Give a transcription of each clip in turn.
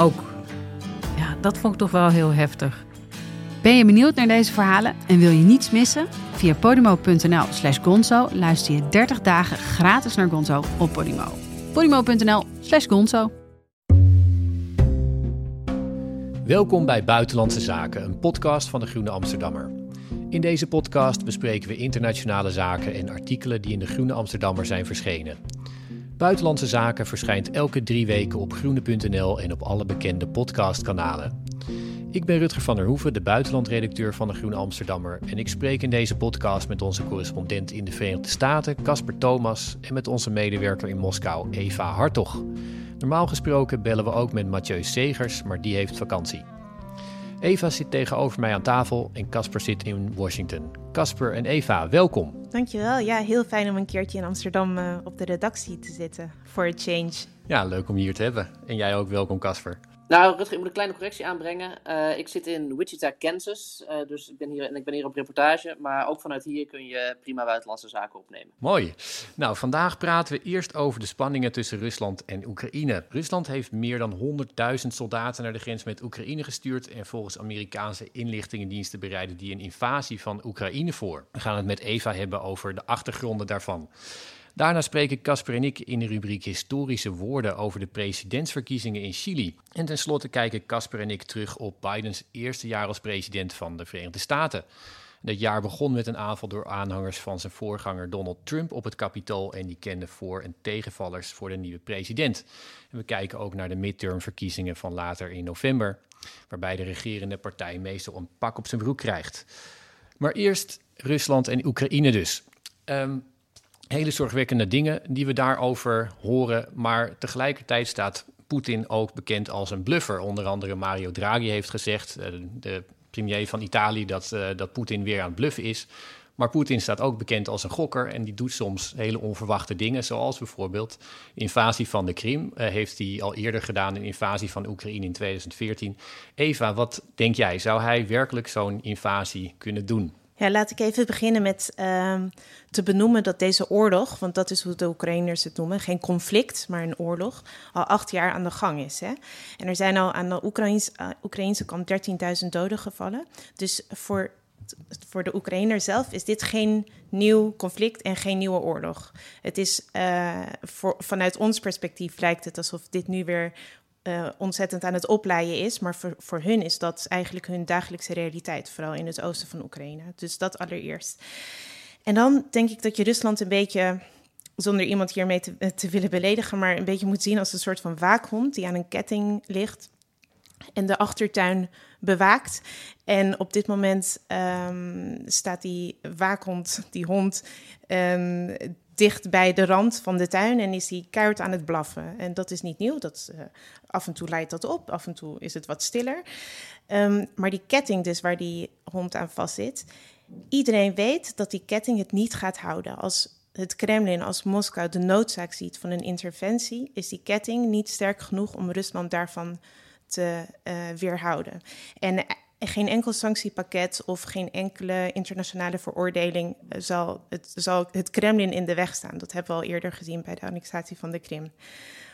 Ook. Ja, dat vond ik toch wel heel heftig. Ben je benieuwd naar deze verhalen en wil je niets missen? Via podimo.nl slash gonzo luister je 30 dagen gratis naar Gonzo op Podimo. podimo.nl slash gonzo Welkom bij Buitenlandse Zaken, een podcast van de Groene Amsterdammer. In deze podcast bespreken we internationale zaken en artikelen die in de Groene Amsterdammer zijn verschenen. Buitenlandse Zaken verschijnt elke drie weken op groene.nl en op alle bekende podcastkanalen. Ik ben Rutger van der Hoeven, de buitenlandredacteur van de Groene Amsterdammer. En ik spreek in deze podcast met onze correspondent in de Verenigde Staten, Casper Thomas, en met onze medewerker in Moskou, Eva Hartog. Normaal gesproken bellen we ook met Mathieu Segers, maar die heeft vakantie. Eva zit tegenover mij aan tafel en Casper zit in Washington. Casper en Eva, welkom. Dankjewel. Ja, heel fijn om een keertje in Amsterdam uh, op de redactie te zitten. For a change. Ja, leuk om hier te hebben. En jij ook welkom, Casper. Nou, Rutger, ik moet een kleine correctie aanbrengen. Uh, ik zit in Wichita, Kansas. Uh, dus ik ben, hier, en ik ben hier op reportage. Maar ook vanuit hier kun je prima buitenlandse zaken opnemen. Mooi. Nou, vandaag praten we eerst over de spanningen tussen Rusland en Oekraïne. Rusland heeft meer dan 100.000 soldaten naar de grens met Oekraïne gestuurd. En volgens Amerikaanse inlichtingendiensten bereiden die een invasie van Oekraïne voor. We gaan het met Eva hebben over de achtergronden daarvan. Daarna spreken Casper en ik in de rubriek Historische Woorden over de presidentsverkiezingen in Chili. En tenslotte kijken Casper en ik terug op Bidens eerste jaar als president van de Verenigde Staten. Dat jaar begon met een aanval door aanhangers van zijn voorganger Donald Trump op het Capitool en die kenden voor- en tegenvallers voor de nieuwe president. En we kijken ook naar de midtermverkiezingen van later in november, waarbij de regerende partij meestal een pak op zijn broek krijgt. Maar eerst Rusland en Oekraïne dus. Um, hele zorgwekkende dingen die we daarover horen. Maar tegelijkertijd staat Poetin ook bekend als een bluffer. Onder andere Mario Draghi heeft gezegd, uh, de premier van Italië, dat, uh, dat Poetin weer aan het bluffen is. Maar Poetin staat ook bekend als een gokker en die doet soms hele onverwachte dingen, zoals bijvoorbeeld invasie van de Krim. Uh, heeft hij al eerder gedaan, een invasie van Oekraïne in 2014. Eva, wat denk jij? Zou hij werkelijk zo'n invasie kunnen doen? Ja, laat ik even beginnen met uh, te benoemen dat deze oorlog, want dat is hoe de Oekraïners het noemen, geen conflict, maar een oorlog, al acht jaar aan de gang is. Hè? En er zijn al aan de Oekraïns, uh, Oekraïnse kant 13.000 doden gevallen. Dus voor, voor de Oekraïner zelf is dit geen nieuw conflict en geen nieuwe oorlog. Het is voor, vanuit ons perspectief lijkt het alsof dit nu weer uh, ontzettend aan het opleiden is. Maar voor, voor hun is dat eigenlijk hun dagelijkse realiteit, vooral in het oosten van Oekraïne. Dus dat allereerst. En dan denk ik dat je Rusland een beetje, zonder iemand hiermee te, te willen beledigen, maar een beetje moet zien als een soort van waakhond die aan een ketting ligt en de achtertuin bewaakt. En op dit moment um, staat die waakhond, die hond, um, dicht bij de rand van de tuin en is hij keihard aan het blaffen. En dat is niet nieuw. Dat, uh, af en toe leidt dat op, af en toe is het wat stiller. Um, maar die ketting dus waar die hond aan vast zit, iedereen weet dat die ketting het niet gaat houden. Als het Kremlin, als Moskou de noodzaak ziet van een interventie, is die ketting niet sterk genoeg om Rusland daarvan te uh, weerhouden. En geen enkel sanctiepakket of geen enkele internationale veroordeling zal het, zal het Kremlin in de weg staan. Dat hebben we al eerder gezien bij de annexatie van de Krim.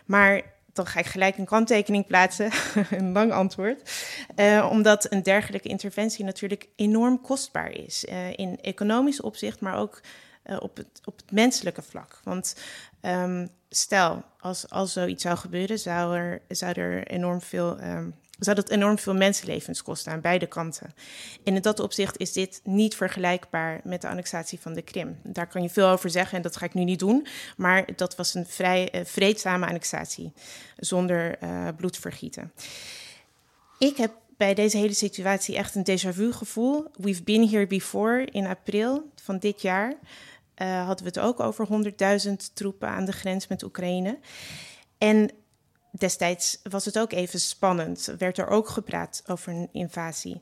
Maar dan ga ik gelijk een kanttekening plaatsen, een lang antwoord. Uh, omdat een dergelijke interventie natuurlijk enorm kostbaar is. Uh, in economisch opzicht, maar ook op, het, op het menselijke vlak. Want um, stel, als, als zoiets zou gebeuren, zou er, zou er enorm veel um, zou dat enorm veel mensenlevens kosten aan beide kanten. En in dat opzicht is dit niet vergelijkbaar met de annexatie van de Krim. Daar kan je veel over zeggen en dat ga ik nu niet doen. Maar dat was een vrij uh, vreedzame annexatie, zonder uh, bloedvergieten. Ik heb bij deze hele situatie echt een déjà vu gevoel. We've been here before in april van dit jaar. Uh, hadden we het ook over 100.000 troepen aan de grens met Oekraïne. En destijds was het ook even spannend. Werd er ook gepraat over een invasie.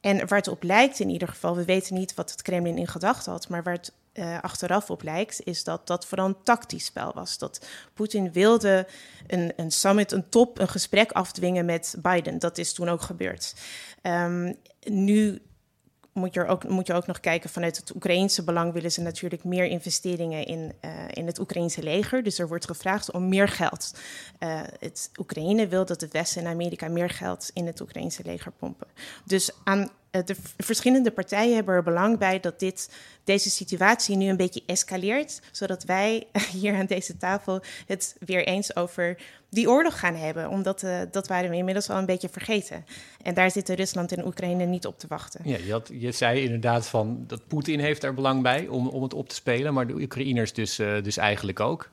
En waar het op lijkt in ieder geval, we weten niet wat het Kremlin in gedachten had, maar waar het uh, achteraf op lijkt, is dat dat vooral een tactisch spel was. Dat Poetin wilde een, een summit, een top, een gesprek afdwingen met Biden. Dat is toen ook gebeurd. Um, nu moet je, ook, moet je ook nog kijken vanuit het Oekraïense belang willen ze natuurlijk meer investeringen in, uh, in het Oekraïense leger. Dus er wordt gevraagd om meer geld. Uh, het Oekraïne wil dat het Westen en Amerika meer geld in het Oekraïense leger pompen. Dus aan eh, de verschillende partijen hebben er belang bij dat dit, deze situatie nu een beetje escaleert, zodat wij hier aan deze tafel het weer eens over die oorlog gaan hebben. Omdat uh, dat waren we inmiddels al een beetje vergeten. En daar zitten Rusland en Oekraïne niet op te wachten. Ja, je, had, je zei inderdaad van dat Poetin heeft er belang bij om, om het op te spelen, maar de Oekraïners dus, uh, dus eigenlijk ook.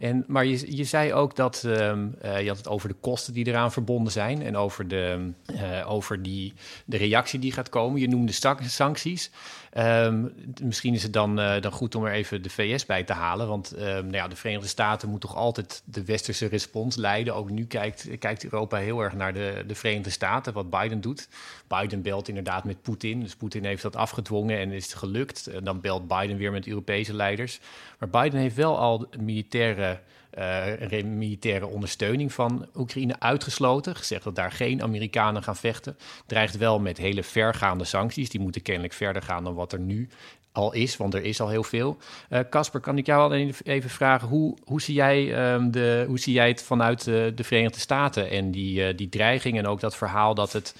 En, maar je, zei ook dat um, uh, je had het over de kosten die eraan verbonden zijn en over, de, uh, over die, de reactie die gaat komen. Je noemde sancties. Um, misschien is het dan, uh, dan goed om er even de VS bij te halen. Want um, nou ja, de Verenigde Staten moet toch altijd de westerse respons leiden. Ook nu kijkt, kijkt Europa heel erg naar de, de Verenigde Staten, wat Biden doet. Biden belt inderdaad met Poetin. Dus Poetin heeft dat afgedwongen en is het gelukt. Dan belt Biden weer met Europese leiders. Maar Biden heeft wel al militaire uh, militaire ondersteuning van Oekraïne uitgesloten. Gezegd dat daar geen Amerikanen gaan vechten. Dreigt wel met hele vergaande sancties. Die moeten kennelijk verder gaan dan wat er nu al is, want er is al heel veel. Casper, uh, kan ik jou al even vragen, hoe, hoe, zie, jij, um, de, hoe zie jij het vanuit de, de Verenigde Staten en die, die dreiging en ook dat verhaal dat, het,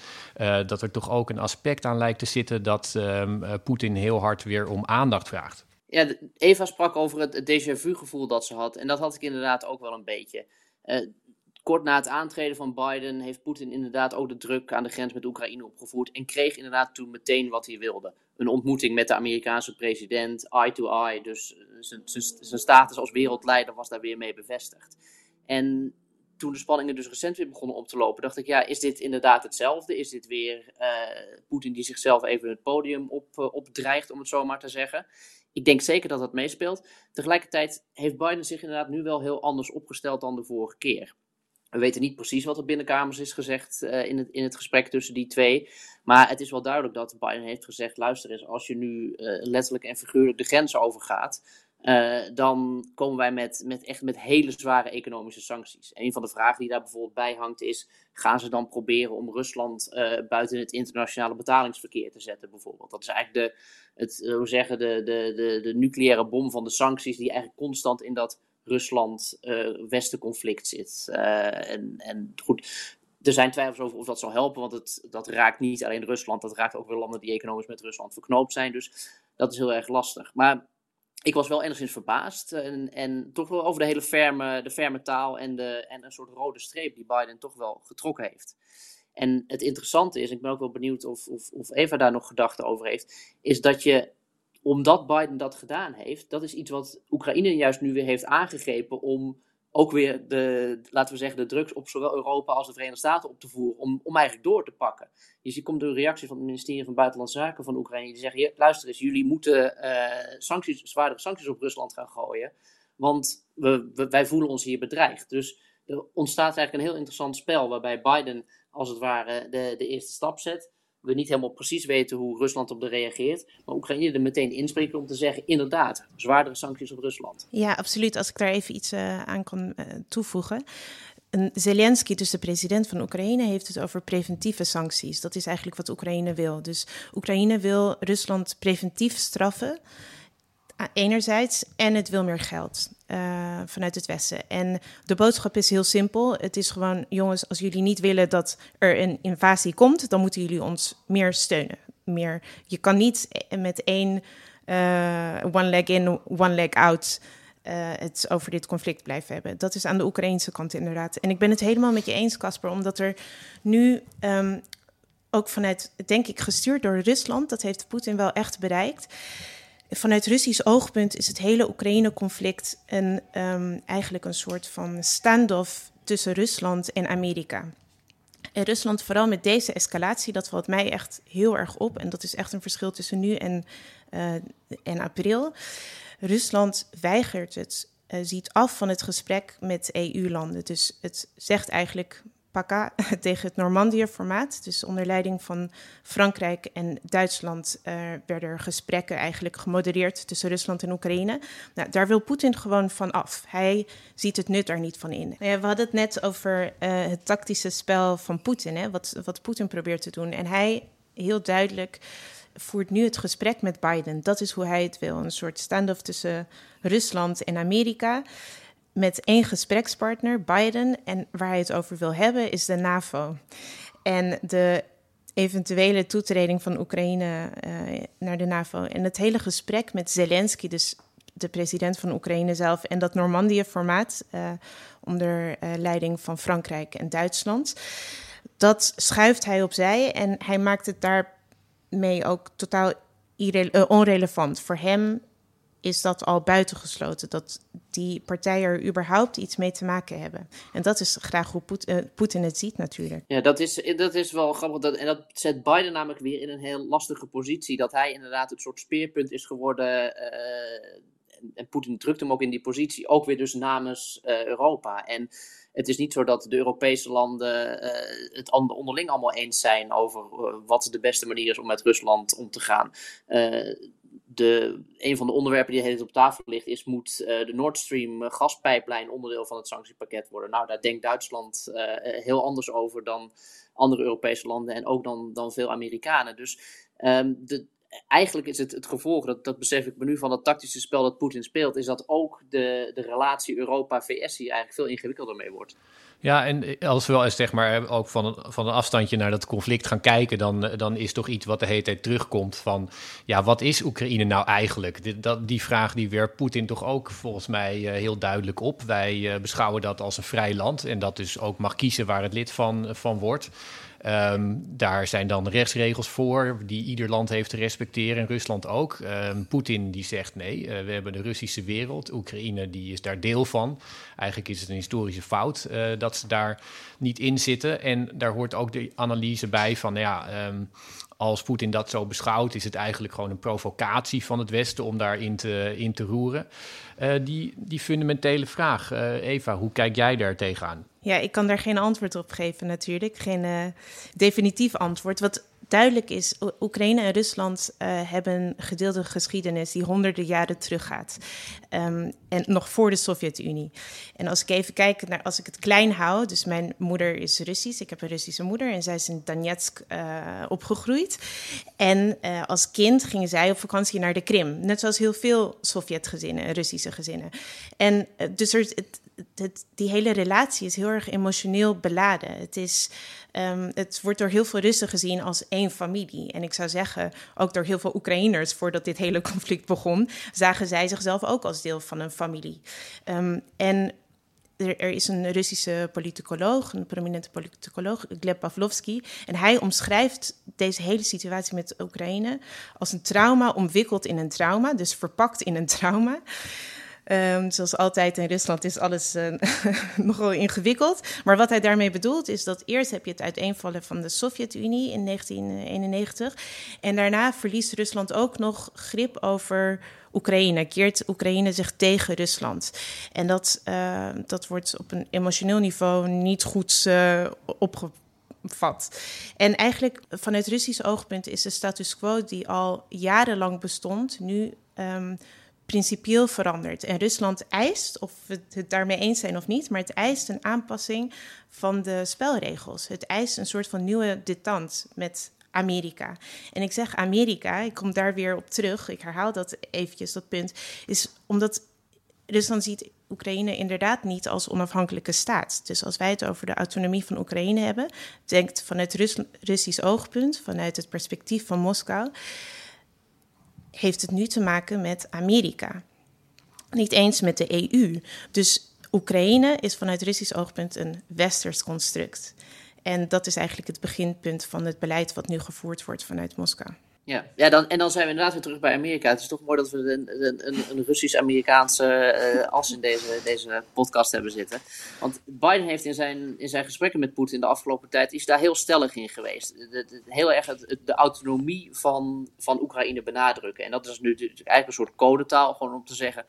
dat er toch ook een aspect aan lijkt te zitten dat um, Poetin heel hard weer om aandacht vraagt? Ja, Eva sprak over het déjà vu gevoel dat ze had. En dat had ik inderdaad ook wel een beetje. Uh, kort na het aantreden van Biden heeft Poetin inderdaad ook de druk aan de grens met Oekraïne opgevoerd. En kreeg inderdaad toen meteen wat hij wilde. Een ontmoeting met de Amerikaanse president, eye to eye. Dus eh, zijn status als wereldleider was daar weer mee bevestigd. En toen de spanningen dus recent weer begonnen op te lopen, dacht ik, ja, is dit inderdaad hetzelfde? Is dit weer uh, Poetin die zichzelf even het podium op, opdreigt, om het zo maar te zeggen? Ik denk zeker dat dat meespeelt. Tegelijkertijd heeft Biden zich inderdaad nu wel heel anders opgesteld dan de vorige keer. We weten niet precies wat er binnenkamers is gezegd uh, in, het, in het gesprek tussen die twee. Maar het is wel duidelijk dat Biden heeft gezegd: luister eens, als je nu uh, letterlijk en figuurlijk de grens overgaat, uh, dan komen wij met, met echt met hele zware economische sancties. En een van de vragen die daar bijvoorbeeld bij hangt is: gaan ze dan proberen om Rusland uh, buiten het internationale betalingsverkeer te zetten, bijvoorbeeld? Dat is eigenlijk de, het, uh, hoe zeggen, de, de, de, de nucleaire bom van de sancties, die eigenlijk constant in dat Rusland-Westen-conflict zit. en, en goed, er zijn twijfels over of dat zal helpen, want het, dat raakt niet alleen Rusland, dat raakt ook weer landen die economisch met Rusland verknoopt zijn. Dus dat is heel erg lastig. Maar ik was wel enigszins verbaasd. En, en toch wel over de hele ferme, de ferme taal en, de, en een soort rode streep die Biden toch wel getrokken heeft. En het interessante is, ik ben ook wel benieuwd of, of, of Eva daar nog gedachten over heeft, is dat je, omdat Biden dat gedaan heeft, dat is iets wat Oekraïne juist nu weer heeft aangegrepen om ook weer de, laten we zeggen, de drugs op zowel Europa als de Verenigde Staten op te voeren. Om, om eigenlijk door te pakken. Dus je komt een reactie van het ministerie van Buitenlandse Zaken van Oekraïne. Die zeggen, luister eens, jullie moeten uh, sancties, zwaardere sancties op Rusland gaan gooien. Want we, we, wij voelen ons hier bedreigd. Dus er ontstaat eigenlijk een heel interessant spel waarbij Biden als het ware de, de eerste stap zet we niet helemaal precies weten hoe Rusland op de reageert. Maar Oekraïne er meteen inspreken om te zeggen: inderdaad, zwaardere sancties op Rusland. Ja, absoluut. Als ik daar even iets uh, aan kan uh, toevoegen. Zelensky, dus de president van Oekraïne, heeft het over preventieve sancties. Dat is eigenlijk wat Oekraïne wil. Dus Oekraïne wil Rusland preventief straffen enerzijds en het wil meer geld uh, vanuit het Westen. En de boodschap is heel simpel. Het is gewoon, jongens, als jullie niet willen dat er een invasie komt, dan moeten jullie ons meer steunen. Meer, je kan niet met één uh, one leg in, one leg out het over dit conflict blijven hebben. Dat is aan de Oekraïnse kant inderdaad. En ik ben het helemaal met je eens, Casper, omdat er nu um, ook vanuit, denk ik, gestuurd door Rusland, dat heeft Poetin wel echt bereikt vanuit Russisch oogpunt is het hele Oekraïne-conflict een, um, eigenlijk een soort van standoff tussen Rusland en Amerika. En Rusland, vooral met deze escalatie, dat valt mij echt heel erg op. En dat is echt een verschil tussen nu en, uh, en april. Rusland weigert het ziet af van het gesprek met EU-landen. Dus het zegt eigenlijk PACA tegen het Normandië-formaat. Dus onder leiding van Frankrijk en Duitsland uh, werden gesprekken eigenlijk gemodereerd tussen Rusland en Oekraïne. Nou, daar wil Poetin gewoon van af. Hij ziet het nut er niet van in. Nou we hadden het net over uh, het tactische spel van Poetin, wat, wat Poetin probeert te doen. En hij heel duidelijk voert nu het gesprek met Biden. Dat is hoe hij het wil. Een soort standoff tussen Rusland en Amerika met één gesprekspartner, Biden. En waar hij het over wil hebben is de NAVO. En de eventuele toetreding van Oekraïne uh, naar de NAVO. En het hele gesprek met Zelensky, dus de president van Oekraïne zelf, en dat Normandië-formaat uh, onder uh, leiding van Frankrijk en Duitsland. Dat schuift hij opzij en hij maakt het daarmee ook totaal onrelevant. Voor hem is dat al buitengesloten. Dat die partijen er überhaupt iets mee te maken hebben. En dat is graag hoe eh, Poetin het ziet natuurlijk. Ja, dat is, dat is wel grappig. Dat, en dat zet Biden namelijk weer in een heel lastige positie. Dat hij inderdaad het soort speerpunt is geworden. Uh, en Poetin drukt hem ook in die positie. Ook weer dus namens uh, Europa. En het is niet zo dat de Europese landen het onderling allemaal eens zijn over wat de beste manier is om met Rusland om te gaan. De, een van de onderwerpen die op tafel ligt is: moet uh, de Nord Stream gaspijplijn onderdeel van het sanctiepakket worden? Nou, daar denkt Duitsland uh, heel anders over dan andere Europese landen en ook dan, dan veel Amerikanen. Dus um, de, eigenlijk is het het gevolg, dat, dat besef ik me nu van het tactische spel dat Poetin speelt, is dat ook de, de relatie Europa-VS hier eigenlijk veel ingewikkelder mee wordt. Ja, en als we wel eens zeg maar ook van een, van een afstandje naar dat conflict gaan kijken, dan, dan is toch iets wat de hele tijd terugkomt van, ja, wat is Oekraïne nou eigenlijk? Die, dat, die vraag die werpt Poetin toch ook volgens mij heel duidelijk op. Wij beschouwen dat als een vrij land en dat dus ook mag kiezen waar het lid van, van wordt. Um, daar zijn dan rechtsregels voor die ieder land heeft te respecteren en Rusland ook. Um, Poetin die zegt nee, uh, we hebben de Russische wereld. Oekraïne die is daar deel van. Eigenlijk is het een historische fout uh, dat ze daar niet in zitten. En daar hoort ook de analyse bij van ja, um, als Poetin dat zo beschouwt, is het eigenlijk gewoon een provocatie van het Westen om daarin te, in te roeren. Uh, die, die fundamentele vraag, Eva, hoe kijk jij daar tegenaan? Ja, ik kan daar geen antwoord op geven natuurlijk. Geen uh, definitief antwoord. Wat duidelijk is, Oekraïne en Rusland uh, hebben gedeelde geschiedenis die honderden jaren teruggaat. Um, en nog voor de Sovjet-Unie. En als ik even kijk naar, als ik het klein hou, dus mijn moeder is Russisch, ik heb een Russische moeder en zij is in Donetsk uh, opgegroeid. En als kind gingen zij op vakantie naar de Krim, net zoals heel veel Sovjet-gezinnen, Russische gezinnen. En dus er, die hele relatie is heel erg emotioneel beladen. Het, is, um, het wordt door heel veel Russen gezien als één familie. En ik zou zeggen, ook door heel veel Oekraïners, voordat dit hele conflict begon, zagen zij zichzelf ook als deel van een familie. Um, en er, er, is een Russische politicoloog, een prominente politicoloog, Gleb Pavlovsky. En hij omschrijft deze hele situatie met Oekraïne als een trauma omwikkeld in een trauma, dus verpakt in een trauma. Um, zoals altijd in Rusland is alles uh, nogal ingewikkeld. Maar wat hij daarmee bedoelt is dat eerst heb je het uiteenvallen van de Sovjet-Unie in 1991. En daarna verliest Rusland ook nog grip over Oekraïne. Keert Oekraïne zich tegen Rusland. En dat, uh, dat wordt op een emotioneel niveau niet goed uh, opgevat. En eigenlijk vanuit Russisch oogpunt is de status quo die al jarenlang bestond, nu um, principieel veranderd. En Rusland eist, of we het daarmee eens zijn of niet, maar het eist een aanpassing van de spelregels. Het eist een soort van nieuwe detente met Amerika. En ik zeg Amerika, ik kom daar weer op terug, ik herhaal dat eventjes, dat punt, is omdat Rusland ziet Oekraïne inderdaad niet als onafhankelijke staat. Dus als wij het over de autonomie van Oekraïne hebben, denkt vanuit Rus Russisch oogpunt, vanuit het perspectief van Moskou, heeft het nu te maken met Amerika. Niet eens met de EU. Dus Oekraïne is vanuit Russisch oogpunt een westers construct. En dat is eigenlijk het beginpunt van het beleid wat nu gevoerd wordt vanuit Moskou. Ja, ja dan, en dan zijn we inderdaad weer terug bij Amerika. Het is toch mooi dat we een, een, een Russisch-Amerikaanse uh, as in deze, deze podcast hebben zitten. Want Biden heeft in zijn, in zijn gesprekken met Poetin de afgelopen tijd is daar heel stellig in geweest. Heel erg het, de autonomie van, van Oekraïne benadrukken. En dat is nu eigenlijk een soort codetaal, gewoon om te zeggen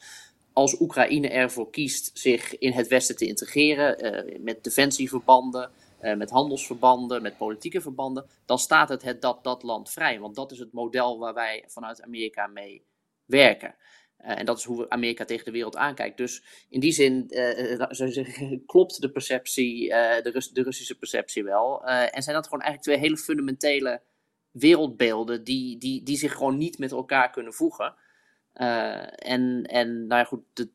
als Oekraïne ervoor kiest zich in het Westen te integreren, uh, met defensieverbanden, uh, met handelsverbanden, met politieke verbanden, dan staat het, het dat, dat land vrij. Want dat is het model waar wij vanuit Amerika mee werken. Uh, en dat is hoe Amerika tegen de wereld aankijkt. Dus in die zin klopt de perceptie, de, de, Russische perceptie wel. en zijn dat gewoon eigenlijk twee hele fundamentele wereldbeelden die, die, die zich gewoon niet met elkaar kunnen voegen. Uh, en, en nou ja, goed, de,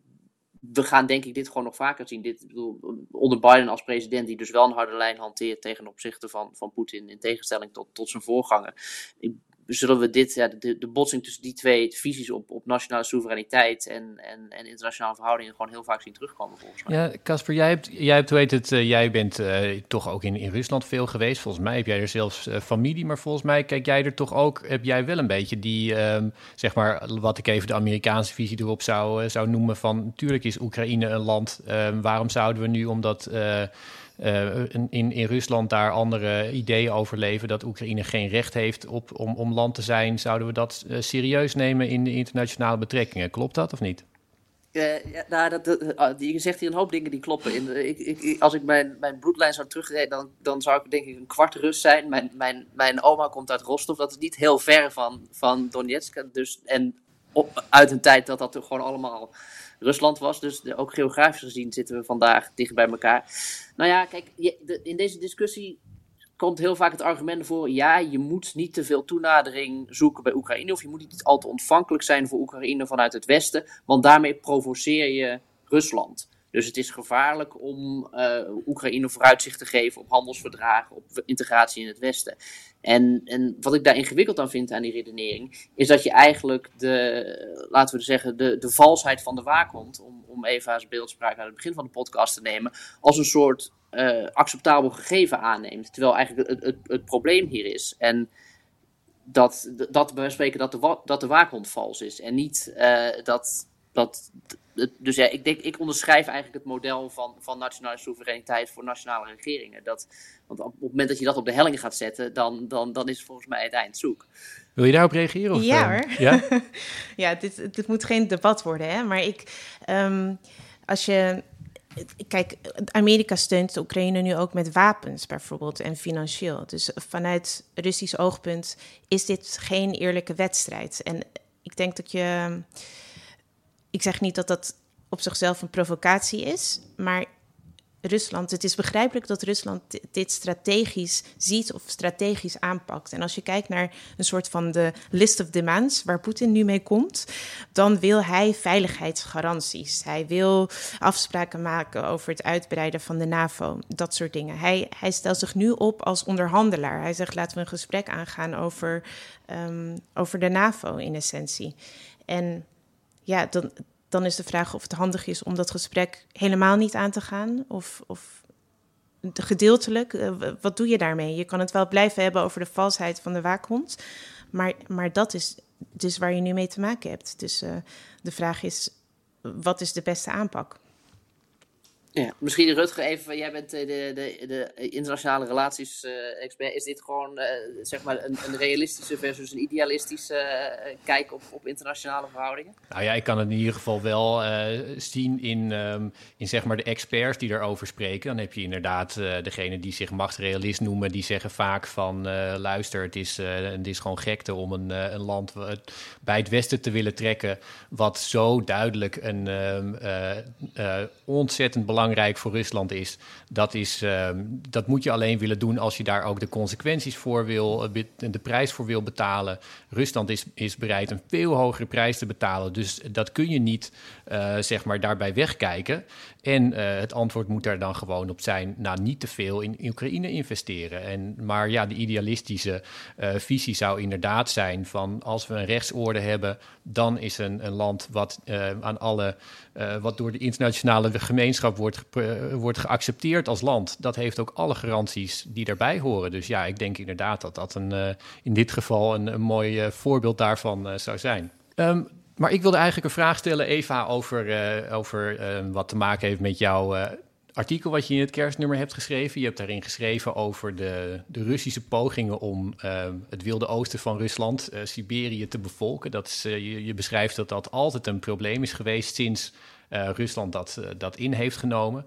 we gaan denk ik dit gewoon nog vaker zien. Dit, bedoel, onder Biden als president, die dus wel een harde lijn hanteert tegen opzichte van, van Poetin, in tegenstelling tot, tot zijn voorganger. Zullen we dit, ja, de, de botsing tussen die twee visies op, op nationale soevereiniteit en, en, en internationale verhoudingen gewoon heel vaak zien terugkomen volgens mij. Ja, Casper, jij hebt, jij hebt, weet het, uh, jij bent uh, toch ook in, in Rusland veel geweest. Volgens mij heb jij er zelfs uh, familie, maar volgens mij kijk jij er toch ook, heb jij wel een beetje die, um, zeg maar, wat ik even de Amerikaanse visie erop zou, zou noemen van, natuurlijk is Oekraïne een land, ehm, waarom zouden we nu omdat uh, in, in Rusland daar andere ideeën over leven, dat Oekraïne geen recht heeft op, om, om land te zijn, zouden we dat uh, serieus nemen in de internationale betrekkingen? Klopt dat of niet? Ja, nou, dat, ah, je zegt hier een hoop dingen die kloppen. In, ik, ik, als ik mijn, mijn bloedlijn zou terugrijden, dan, dan zou ik denk ik een kwart Rus zijn. Mijn, mijn, mijn oma komt uit Rostov, dat is niet heel ver van, van Donetsk. Dus, en op, uit een tijd dat dat gewoon allemaal Rusland was. Dus ook geografisch gezien zitten we vandaag dicht bij elkaar. Nou ja, kijk, in deze discussie komt heel vaak het argument voor: ja, je moet niet te veel toenadering zoeken bij Oekraïne. Of je moet niet al te ontvankelijk zijn voor Oekraïne vanuit het Westen. Want daarmee provoceer je Rusland. Dus het is gevaarlijk om uh, Oekraïne vooruitzicht te geven op handelsverdragen, op integratie in het Westen. En, en wat ik daar ingewikkeld aan vind aan die redenering, is dat je eigenlijk de, laten we zeggen, de, de valsheid van de waakhond, om, om Eva's beeldspraak aan het begin van de podcast te nemen, als een soort uh, acceptabel gegeven aanneemt. Terwijl eigenlijk het, het, het probleem hier is. En dat, dat we spreken dat de, dat de waakhond vals is. En niet uh, dat, dat dus ja, ik, denk, ik onderschrijf eigenlijk het model van, van nationale soevereiniteit voor nationale regeringen. Dat, want op het moment dat je dat op de helling gaat zetten, dan, dan, dan is volgens mij het eind zoek. Wil je daarop reageren? Of, ja eh, hoor. Ja, ja dit, dit moet geen debat worden, hè? maar ik, um, als je Kijk, Amerika steunt de Oekraïne nu ook met wapens bijvoorbeeld en financieel. Dus vanuit Russisch oogpunt is dit geen eerlijke wedstrijd. En ik denk dat je ik zeg niet dat dat op zichzelf een provocatie is, maar Rusland, het is begrijpelijk dat Rusland dit strategisch ziet of strategisch aanpakt. En als je kijkt naar een soort van de list of demands waar Poetin nu mee komt, dan wil hij veiligheidsgaranties. Hij wil afspraken maken over het uitbreiden van de NAVO, dat soort dingen. Hij, hij stelt zich nu op als onderhandelaar. Hij zegt laten we een gesprek aangaan over, um, over de NAVO in essentie. En ja, dan, dan is de vraag of het handig is om dat gesprek helemaal niet aan te gaan. Of, of gedeeltelijk. Eh, wat doe je daarmee? Je kan het wel blijven hebben over de valsheid van de waakhond. Maar, maar dat is dus waar je nu mee te maken hebt. Dus uh, de vraag is, wat is de beste aanpak? Ja, misschien Rutger even, jij bent eh, de, de, de internationale relaties uh, expert. Is dit gewoon uh, zeg maar een, een, realistische versus een idealistische uh, kijk op, op internationale verhoudingen? Nou ja, ik kan het in ieder geval wel zien in, um, in zeg maar de experts die erover spreken. Dan heb je inderdaad degene die zich machtsrealist noemen, die zeggen vaak van luister, het is, het is gewoon gekte om een, een land bij het Westen te willen trekken, wat zo duidelijk een um, ontzettend belangrijk belangrijk voor Rusland is, dat, is ehm, dat moet je alleen willen doen als je daar ook de consequenties voor wil, eh, de prijs voor wil betalen. Rusland is, is bereid een veel hogere prijs te betalen. Dus dat kun je niet uh, zeg maar daarbij wegkijken. En uh, het antwoord moet daar dan gewoon op zijn, nou niet te veel in, Oekraïne investeren. En, maar ja, de idealistische uh, visie zou inderdaad zijn van als we een rechtsorde hebben, dan is een, een land wat aan alle, wat door de internationale gemeenschap wordt, wordt geaccepteerd als land, dat heeft ook alle garanties die daarbij horen. Dus ja, ik denk inderdaad dat dat een, in dit geval een, een mooi voorbeeld daarvan zou zijn. Um, maar ik wilde eigenlijk een vraag stellen, Eva, over, uh, over uh, wat te maken heeft met jouw uh, artikel wat je in het kerstnummer hebt geschreven. Je hebt daarin geschreven over de, de Russische pogingen om uh, het wilde oosten van Rusland, uh, Siberië, te bevolken. Dat is, je, je, beschrijft dat dat altijd een probleem is geweest sinds Rusland dat, dat in heeft genomen.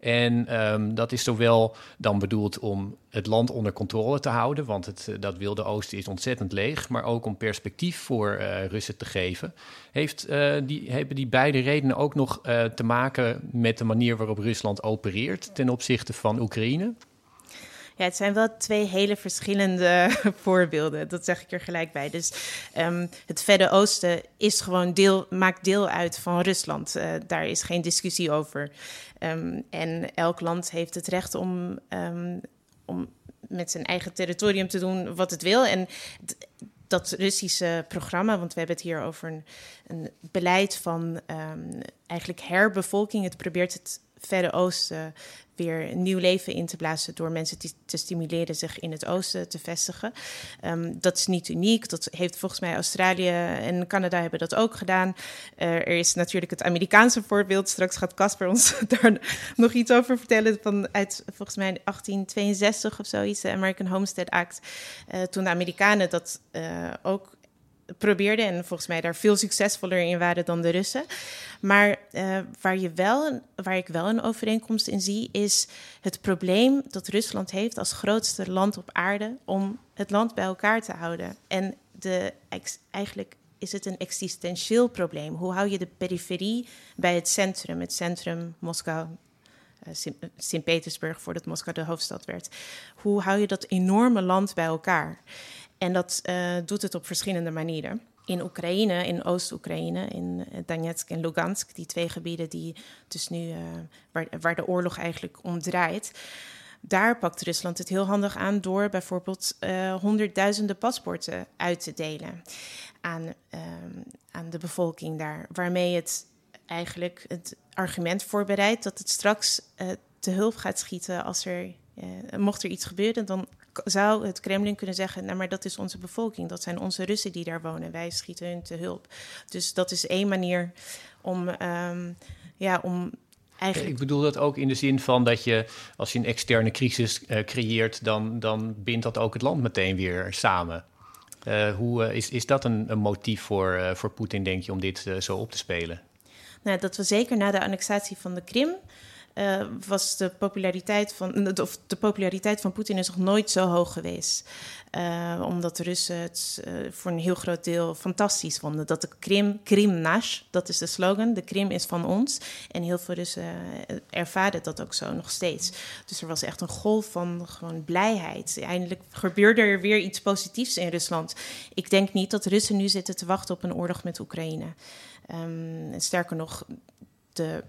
En um, dat is zowel dan bedoeld om het land onder controle te houden, want het, dat wilde oosten is ontzettend leeg, maar ook om perspectief voor uh, Russen te geven. Heeft, uh, die, hebben die beide redenen ook nog te maken met de manier waarop Rusland opereert ten opzichte van Oekraïne? Ja, het zijn wel twee hele verschillende voorbeelden. Dat zeg ik er gelijk bij. Dus um, het Verre Oosten is gewoon deel, maakt deel uit van Rusland. Uh, daar is geen discussie over. Um, en elk land heeft het recht om, um, om met zijn eigen territorium te doen wat het wil. En dat Russische programma, want we hebben het hier over een, een beleid van eigenlijk herbevolking. Het probeert het Verre Oosten weer nieuw leven in te blazen door mensen te, te stimuleren zich in het oosten te vestigen. Um, dat is niet uniek. Dat heeft volgens mij Australië en Canada hebben dat ook gedaan. Uh, er is natuurlijk het Amerikaanse voorbeeld. Straks gaat Casper ons daar nog iets over vertellen. Van uit volgens mij 1862 of zoiets, de American Homestead Act. Uh, toen de Amerikanen dat uh, ook probeerden en volgens mij daar veel succesvoller in waren dan de Russen. Maar uh, waar, je wel, waar ik wel een overeenkomst in zie, is het probleem dat Rusland heeft als grootste land op aarde om het land bij elkaar te houden. En de, eigenlijk is het een existentieel probleem. Hoe hou je de periferie bij het centrum, het centrum Moskou, uh, Sint-Petersburg, voordat Moskou de hoofdstad werd. Hoe hou je dat enorme land bij elkaar? En dat uh, doet het op verschillende manieren. In Oekraïne, in Oost-Oekraïne, in Donetsk en Lugansk, die twee gebieden die dus nu, uh, waar, waar de oorlog eigenlijk om draait. Daar pakt Rusland het heel handig aan door bijvoorbeeld honderdduizenden paspoorten uit te delen aan, uh, aan de bevolking daar. Waarmee het eigenlijk het argument voorbereidt dat het straks te hulp gaat schieten als er, mocht er iets gebeuren, dan zou het Kremlin kunnen zeggen: nou, maar dat is onze bevolking, dat zijn onze Russen die daar wonen, wij schieten hun te hulp. Dus dat is één manier om, um, ja, om Eigenlijk... Ik bedoel dat ook in de zin van dat je, als je een externe crisis uh, creëert, dan, dan bindt dat ook het land meteen weer samen. Uh, hoe, uh, is, is dat een, een motief voor, voor Poetin, denk je, om dit zo op te spelen? Nou, dat we zeker na de annexatie van de Krim uh, was de populariteit van, of de populariteit van Poetin is nog nooit zo hoog geweest. Uh, omdat de Russen het uh, voor een heel groot deel fantastisch vonden. Dat de Krim, Krim nash, dat is de slogan, de Krim is van ons. En heel veel Russen ervaren dat ook zo nog steeds. Dus er was echt een golf van gewoon blijheid. Eindelijk gebeurde er weer iets positiefs in Rusland. Ik denk niet dat Russen nu zitten te wachten op een oorlog met Oekraïne. Um, sterker nog, de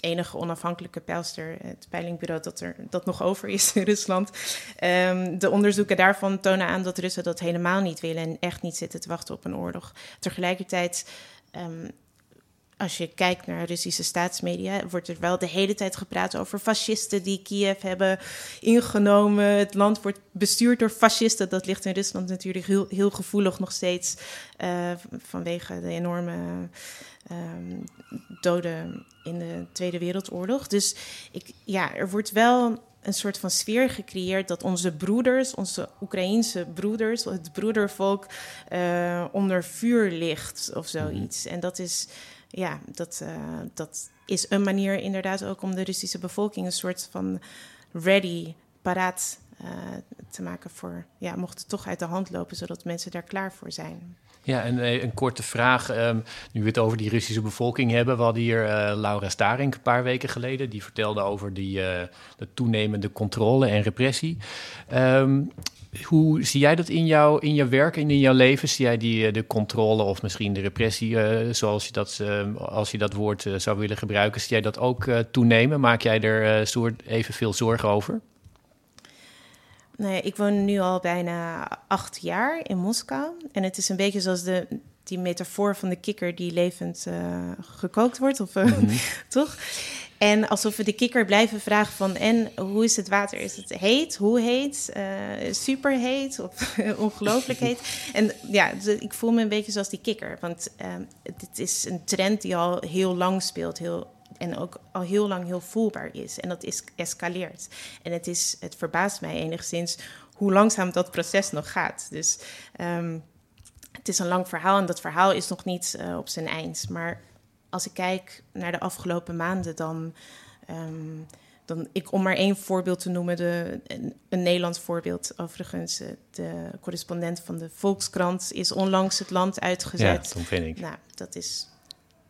enige onafhankelijke peilster, het peilingbureau dat er dat nog over is in Rusland. Um, de onderzoeken daarvan tonen aan dat Russen dat helemaal niet willen en echt niet zitten te wachten op een oorlog. Tegelijkertijd. Um, als je kijkt naar Russische staatsmedia, wordt er wel de hele tijd gepraat over fascisten die Kiev hebben ingenomen. Het land wordt bestuurd door fascisten. Dat ligt in Rusland natuurlijk heel, heel gevoelig nog steeds uh, vanwege de enorme um, doden in de Tweede Wereldoorlog. Dus ik, ja, er wordt wel een soort van sfeer gecreëerd dat onze broeders, onze Oekraïense broeders, het broedervolk, uh, onder vuur ligt of zoiets. En dat is, ja, dat, uh, dat is een manier inderdaad ook om de Russische bevolking een soort van ready, paraat uh, te maken voor, ja, mocht het toch uit de hand lopen, zodat mensen daar klaar voor zijn. Ja, en eh, een korte vraag. Um, nu we het over die Russische bevolking hebben. We hadden hier uh, Laura Starink een paar weken geleden. Die vertelde over die, uh, de toenemende controle en repressie. Um, hoe zie jij dat in, jou, in jouw werk en in jouw leven? Zie jij die, de controle of misschien de repressie, zoals je dat, als je dat woord zou willen gebruiken, zie jij dat ook toenemen? Maak jij er soort evenveel zorgen over? Nee, ik woon nu al bijna acht jaar in Moskou. En het is een beetje zoals de, die metafoor van de kikker die levend uh, gekookt wordt, of, uh, mm -hmm. toch? En alsof we de kikker blijven vragen van... en hoe is het water? Is het heet? Hoe heet? Uh, super heet? Of ongelooflijk heet? En ja, ik voel me een beetje zoals die kikker. Want dit is een trend die al heel lang speelt. Heel, en ook al heel lang heel voelbaar is. En dat is escaleert. En het, is, het verbaast mij enigszins hoe langzaam dat proces nog gaat. Dus ehm, het is een lang verhaal en dat verhaal is nog niet uh, op zijn eind. Maar als ik kijk naar de afgelopen maanden, dan. Um, dan ik, om maar één voorbeeld te noemen, de, een, een Nederlands voorbeeld overigens. De correspondent van de Volkskrant is onlangs het land uitgezet. Ja, dat vind ik. Nou, dat is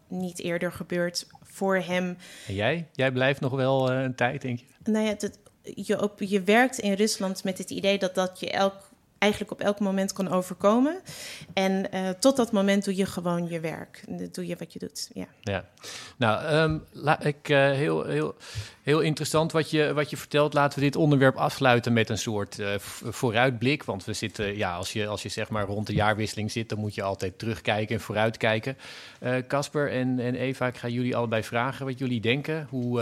niet eerder gebeurd voor hem. En jij? Jij blijft nog wel uh, een tijd, denk je? Nou ja, dat, je, op, je werkt in Rusland met het idee dat dat je elk eigenlijk op elk moment kan overkomen. En uh, tot dat moment doe je gewoon je werk. Doe je wat je doet. Ja. ja. Nou, um, la, ik, uh, heel, heel, heel interessant wat je, wat je vertelt. Laten we dit onderwerp afsluiten met een soort uh, vooruitblik. Want we zitten, ja, als je, als je zeg maar rond de jaarwisseling zit, dan moet je altijd terugkijken en vooruitkijken. Casper en, en Eva, ik ga jullie allebei vragen wat jullie denken. Hoe,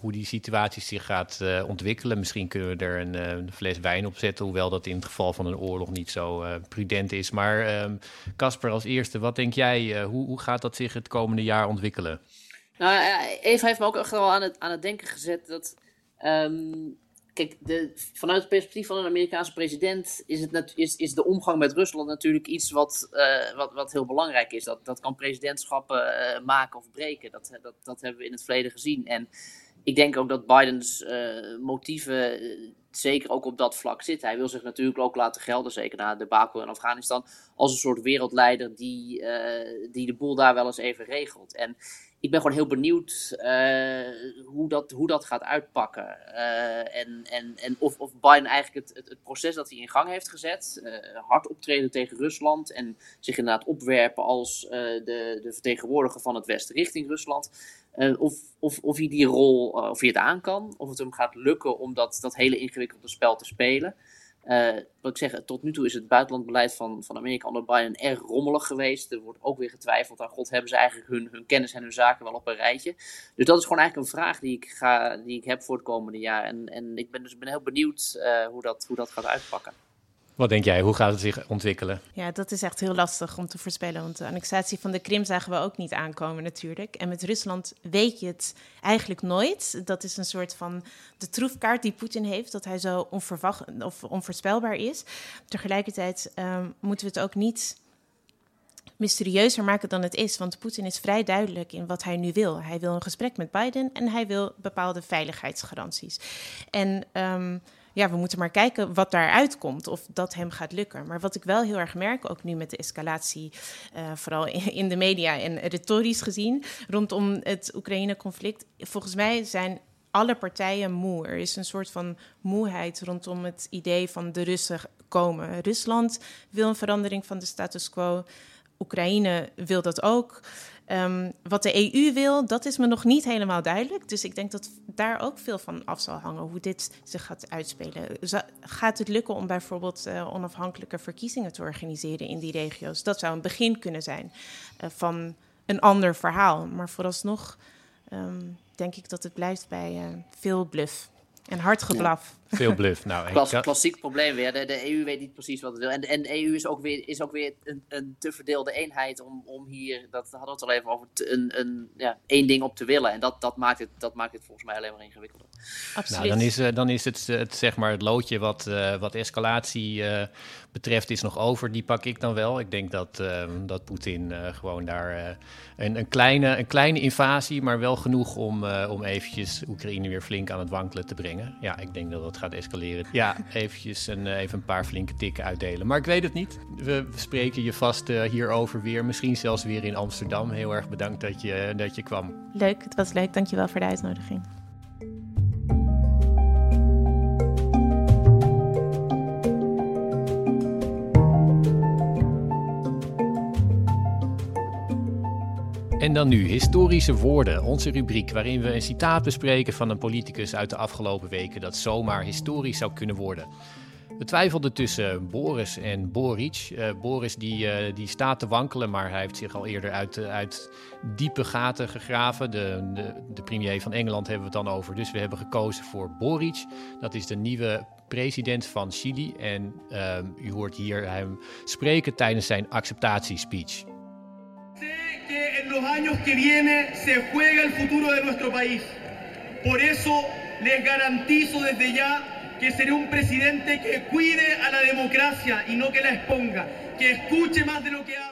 hoe die situatie zich gaat ontwikkelen. Misschien kunnen we er een, fles wijn op zetten. Hoewel dat in het geval van een oorlog niet zo prudent is. Maar Casper, als eerste, wat denk jij? hoe, hoe gaat dat zich het komende jaar ontwikkelen? Nou, Eva heeft me ook echt wel aan het, aan het denken gezet dat. Um, kijk, de, vanuit het perspectief van een Amerikaanse president is, het is, is de omgang met Rusland natuurlijk iets wat, uh, wat, wat heel belangrijk is. Dat, dat kan presidentschappen uh, maken of breken. Dat, dat, dat hebben we in het verleden gezien. En ik denk ook dat Bidens motieven zeker ook op dat vlak zitten. Hij wil zich natuurlijk ook laten gelden, zeker na de Baku in Afghanistan, als een soort wereldleider die, die de boel daar wel eens even regelt. En ik ben gewoon heel benieuwd uh, hoe, dat, hoe dat gaat uitpakken. Uh, en en, en of, of Biden eigenlijk het, het, proces dat hij in gang heeft gezet, uh, hard optreden tegen Rusland en zich inderdaad opwerpen als de, de vertegenwoordiger van het Westen richting Rusland. of, of, of hij die rol, of hij het aan kan, of het hem gaat lukken om dat, dat hele ingewikkelde spel te spelen. Uh, wat ik zeg, tot nu toe is het buitenlandbeleid van, van Amerika onder Biden erg rommelig geweest. Er wordt ook weer getwijfeld aan God, hebben ze eigenlijk hun, hun kennis en hun zaken wel op een rijtje? Dus dat is gewoon eigenlijk een vraag die ik, ga, die ik heb voor het komende jaar. En, en ik ben dus ben heel benieuwd uh, hoe, dat, hoe dat gaat uitpakken. Wat denk jij? Hoe gaat het zich ontwikkelen? Ja, dat is echt heel lastig om te voorspellen. Want de annexatie van de Krim zagen we ook niet aankomen natuurlijk. En met Rusland weet je het eigenlijk nooit. Dat is een soort van de troefkaart die Poetin heeft. Dat hij zo onverwacht of onvoorspelbaar is. Tegelijkertijd um, moeten we het ook niet mysterieuzer maken dan het is. Want Poetin is vrij duidelijk in wat hij nu wil. Hij wil een gesprek met Biden en hij wil bepaalde veiligheidsgaranties. En... Um, ja, we moeten maar kijken wat daaruit komt, of dat hem gaat lukken. Maar wat ik wel heel erg merk, ook nu met de escalatie, uh, vooral in, in, de media en retorisch gezien, rondom het Oekraïne-conflict, volgens mij zijn alle partijen moe. Er is een soort van moeheid rondom het idee van de Russen komen. Rusland wil een verandering van de status quo. Oekraïne wil dat ook. Um, wat de EU wil, dat is me nog niet helemaal duidelijk. Dus ik denk dat daar ook veel van af zal hangen hoe dit zich gaat uitspelen. Gaat het lukken om bijvoorbeeld uh, onafhankelijke verkiezingen te organiseren in die regio's? Dat zou een begin kunnen zijn uh, van een ander verhaal. Maar vooralsnog um, denk ik dat het blijft bij uh, veel bluff en hard geblaf. Ja. Veel bluff. Nou, Klas, klassiek probleem weer. De, de, EU weet niet precies wat het wil. En, en de EU is ook weer, is ook weer een, een te verdeelde eenheid om, om hier, dat hadden we het al even over, te, een, een, ja, één ding op te willen. En dat, dat, maakt het, dat maakt het volgens mij alleen maar ingewikkelder. Absoluut. Nou, dan is, uh, dan is het, het, zeg maar het loodje wat, uh, wat escalatie uh, betreft is nog over. Die pak ik dan wel. Ik denk dat, dat Poetin gewoon daar een, een, kleine, een kleine invasie, maar wel genoeg om, om eventjes Oekraïne weer flink aan het wankelen te brengen. Ja, ik denk dat dat gaat escaleren. Ja, eventjes een, even een paar flinke tikken uitdelen. Maar ik weet het niet. We, spreken je vast uh, hierover weer. Misschien zelfs weer in Amsterdam. Heel erg bedankt dat je, dat je kwam. Leuk, het was leuk. Dankjewel voor de uitnodiging. En dan nu historische woorden, onze rubriek waarin we een citaat bespreken van een politicus uit de afgelopen weken dat zomaar historisch zou kunnen worden. We twijfelden tussen Boris en Boric. Uh, Boris die, uh, die staat te wankelen, maar hij heeft zich al eerder uit, uit diepe gaten gegraven. De, de, de, premier van Engeland hebben we het dan over. Dus we hebben gekozen voor Boric. Dat is de nieuwe president van Chili. En ehm, u hoort hier hem spreken tijdens zijn acceptatiespeech. Los años que vienen se juega el futuro de nuestro país. Por eso les garantizo desde ya que seré un presidente que cuide a la democracia y no que la exponga, que escuche más de lo que habla.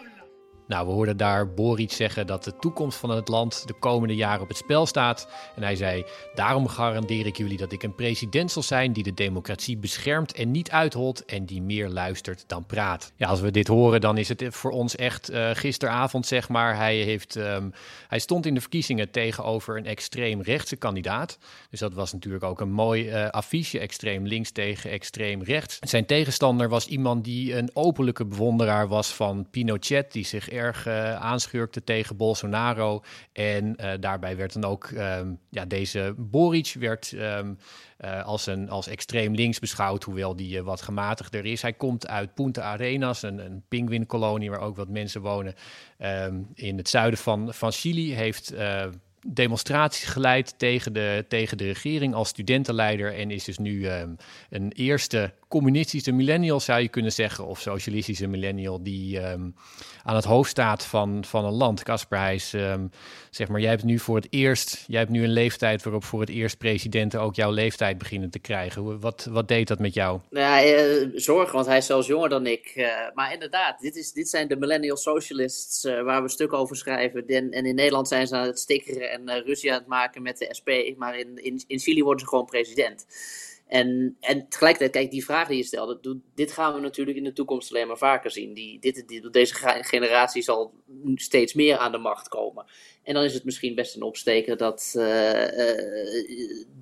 Nou, we hoorden daar Boric zeggen dat de toekomst van het land de komende jaren op het spel staat. En hij zei: Daarom garandeer ik jullie dat ik een president zal zijn die de democratie beschermt en niet uitholt en die meer luistert dan praat. Ja, als we dit horen, dan is het voor ons echt uh, gisteravond, zeg maar. Hij, heeft, um, hij stond in de verkiezingen tegenover een extreem rechtse kandidaat. Dus dat was natuurlijk ook een mooi uh, affiche: extreem links tegen extreem rechts. Zijn tegenstander was iemand die een openlijke bewonderaar was van Pinochet, die zich erg uh, aanschurkte tegen Bolsonaro. En uh, daarbij werd dan ook um, ja, deze Boric werd, um, uh, als, een, als extreem links beschouwd, hoewel die wat gematigder is. Hij komt uit Punta Arenas, een, een pinguïnkolonie waar ook wat mensen wonen um, in het zuiden van, van Chili. Heeft demonstraties geleid tegen de, tegen de regering als studentenleider en is dus nu een eerste communistische millennial, zou je kunnen zeggen, of socialistische millennial, die aan het hoofd staat van, van een land. Casper, hij is, um, zeg maar, jij hebt nu voor het eerst, jij hebt nu een leeftijd waarop voor het eerst presidenten ook jouw leeftijd beginnen te krijgen. Wat, wat deed dat met jou? Ja, uh, zorg, want hij is zelfs jonger dan ik. Uh, maar inderdaad, dit, is, dit zijn de millennial socialists uh, waar we een stuk over schrijven. En, en in Nederland zijn ze aan het stikkeren en ruzie aan het maken met de SP. Maar in, in, in Chili worden ze gewoon president. En, en tegelijkertijd, kijk, die vraag die je stelde, dit gaan we natuurlijk in de toekomst alleen maar vaker zien. Die, dit, deze generatie zal steeds meer aan de macht komen. En dan is het misschien best een opsteken dat uh,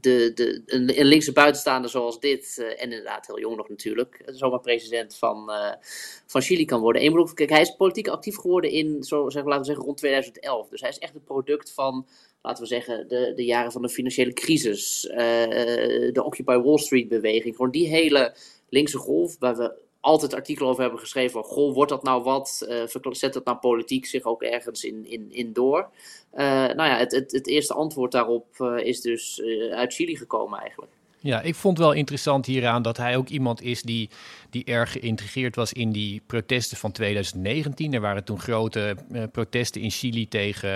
de, de, een, linkse buitenstaander zoals dit, uh, en inderdaad heel jong nog natuurlijk, zomaar president van, van Chili kan worden. Kijk, hij is politiek actief geworden in, zo, zeg, laten we zeggen, rond 2011. Dus hij is echt het product van laten we zeggen, de, de jaren van de financiële crisis, uh, de Occupy Wall Street beweging, gewoon die hele linkse golf, waar we altijd artikelen over hebben geschreven goh, wordt dat nou wat, uh, zet dat nou politiek zich ook ergens in, in, in door? Nou ja, het, het, het eerste antwoord daarop is dus uit Chili gekomen eigenlijk. Ja, ik vond wel interessant hieraan dat hij ook iemand is die, die erg geïntegreerd was in die protesten van 2019. Er waren toen grote uh, protesten in Chili tegen.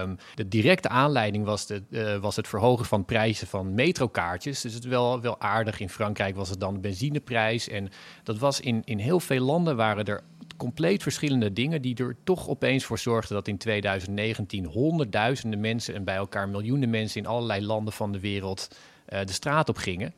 Um, de directe aanleiding was, de, uh, was het verhogen van prijzen van metrokaartjes. Dus het wel, wel aardig. In Frankrijk was het dan de benzineprijs. En dat was in, in heel veel landen waren er compleet verschillende dingen die er toch opeens voor zorgden dat in 2019 honderdduizenden mensen en bij elkaar miljoenen mensen in allerlei landen van de wereld de straat op gingen.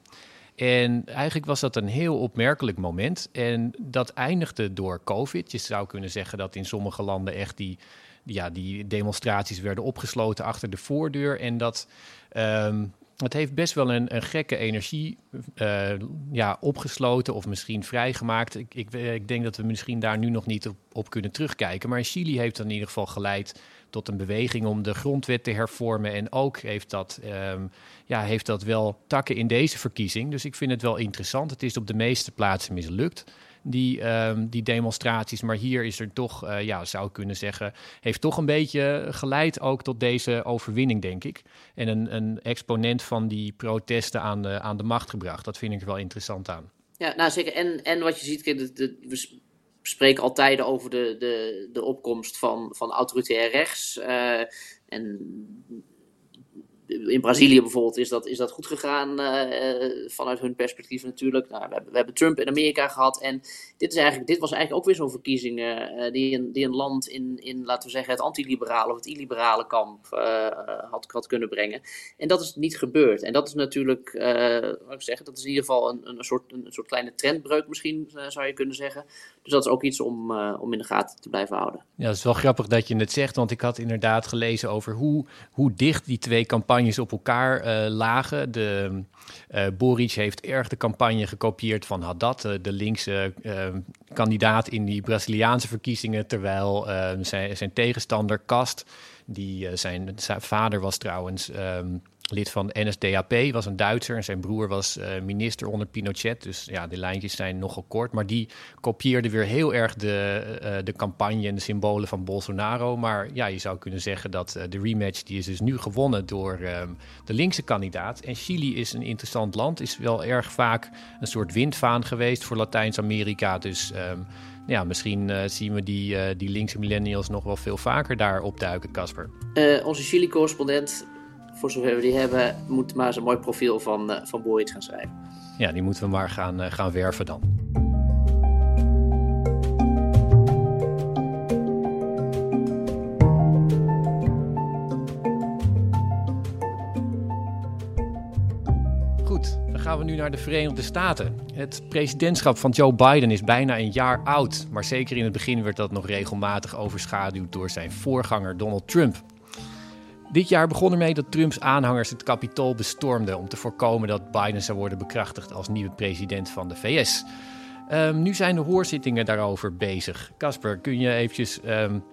En eigenlijk was dat een heel opmerkelijk moment. En dat eindigde door COVID. Je zou kunnen zeggen dat in sommige landen echt die, ja, die demonstraties werden opgesloten achter de voordeur. En dat. Um, heeft best wel een, een gekke energie uh, ja, opgesloten of misschien vrijgemaakt. Ik, ik, ik, denk dat we misschien daar nu nog niet op, op kunnen terugkijken. Maar Chili heeft dan in ieder geval geleid tot een beweging om de grondwet te hervormen. En ook heeft dat, um, ja, heeft dat wel takken in deze verkiezing. Dus ik vind het wel interessant. Het is op de meeste plaatsen mislukt. Die, um, die demonstraties. Maar hier is er toch, uh, ja, zou ik kunnen zeggen, heeft toch een beetje geleid ook tot deze overwinning, denk ik. En een, een exponent van die protesten aan de, aan de macht gebracht. Dat vind ik er wel interessant aan. Ja, nou zeker. En, en wat je ziet, de, we spreken altijd over de, de, de opkomst van, van autoritair rechts. Uh, en in Brazilië bijvoorbeeld is dat, is dat goed gegaan uh, vanuit hun perspectief natuurlijk. Nou, we, hebben, we hebben Trump in Amerika gehad en dit, is eigenlijk, dit was eigenlijk ook weer zo'n verkiezing uh, die, een, die een land in, in, laten we zeggen, het antiliberale of het illiberale kamp had, had kunnen brengen. En dat is niet gebeurd. En dat is natuurlijk, ik zeggen, dat is in ieder geval een, een, soort, een, soort kleine trendbreuk misschien, zou je kunnen zeggen. Dus dat is ook iets om, om in de gaten te blijven houden. Ja, het is wel grappig dat je het zegt, want ik had inderdaad gelezen over hoe, hoe dicht die twee campagnes op elkaar uh, lagen. De, uh, Boric heeft erg de campagne gekopieerd van Haddad, uh, de linkse kandidaat in die Braziliaanse verkiezingen. Terwijl zijn, zijn tegenstander Kast, die zijn, zijn, vader was trouwens. Um, lid van NSDAP, was een Duitser. En zijn broer was uh, minister onder Pinochet. Dus ja, de lijntjes zijn nogal kort. Maar die kopieerde weer heel erg de, uh, de campagne en de symbolen van Bolsonaro. Maar ja, je zou kunnen zeggen dat de rematch die is dus nu gewonnen door um, de linkse kandidaat. En Chili is een interessant land. Is wel erg vaak een soort windvaan geweest voor Latijns-Amerika. Dus um, ja, misschien zien we die, die linkse millennials nog wel veel vaker daar opduiken, Casper. onze Chili-correspondent, voor zover we die hebben, moet maar eens een mooi profiel van, van Boyd gaan schrijven. Ja, die moeten we maar gaan, gaan werven dan. gaan we nu naar de Verenigde Staten. Het presidentschap van Joe Biden is bijna een jaar oud, maar zeker in het begin werd dat nog regelmatig overschaduwd door zijn voorganger Donald Trump. Dit jaar begon ermee dat Trumps aanhangers het Capitool bestormden om te voorkomen dat Biden zou worden bekrachtigd als nieuwe president van de VS. Ehm, nu zijn de hoorzittingen daarover bezig. Casper, kun je eventjes um,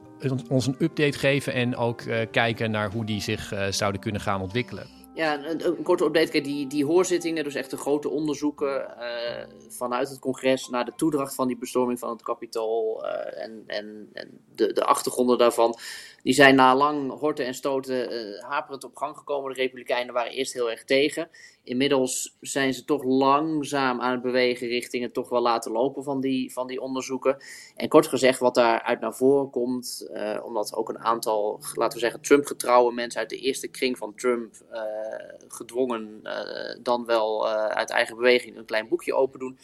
ons een update geven en ook uh, kijken naar hoe die zich uh, zouden kunnen gaan ontwikkelen? Ja, een, korte update. Die, die hoorzittingen, dus echt de grote onderzoeken uh, vanuit het congres naar de toedracht van die bestorming van het kapitool en, en, en de, de achtergronden daarvan, die zijn na lang horten en stoten uh, haperend op gang gekomen. De Republikeinen waren eerst heel erg tegen. Inmiddels zijn ze toch langzaam aan het bewegen richting het toch wel laten lopen van die, van die onderzoeken. En kort gezegd, wat daaruit naar voren komt, uh, omdat ook een aantal, laten we zeggen, Trump-getrouwe mensen uit de eerste kring van Trump uh, gedwongen dan wel uit eigen beweging een klein boekje open doen,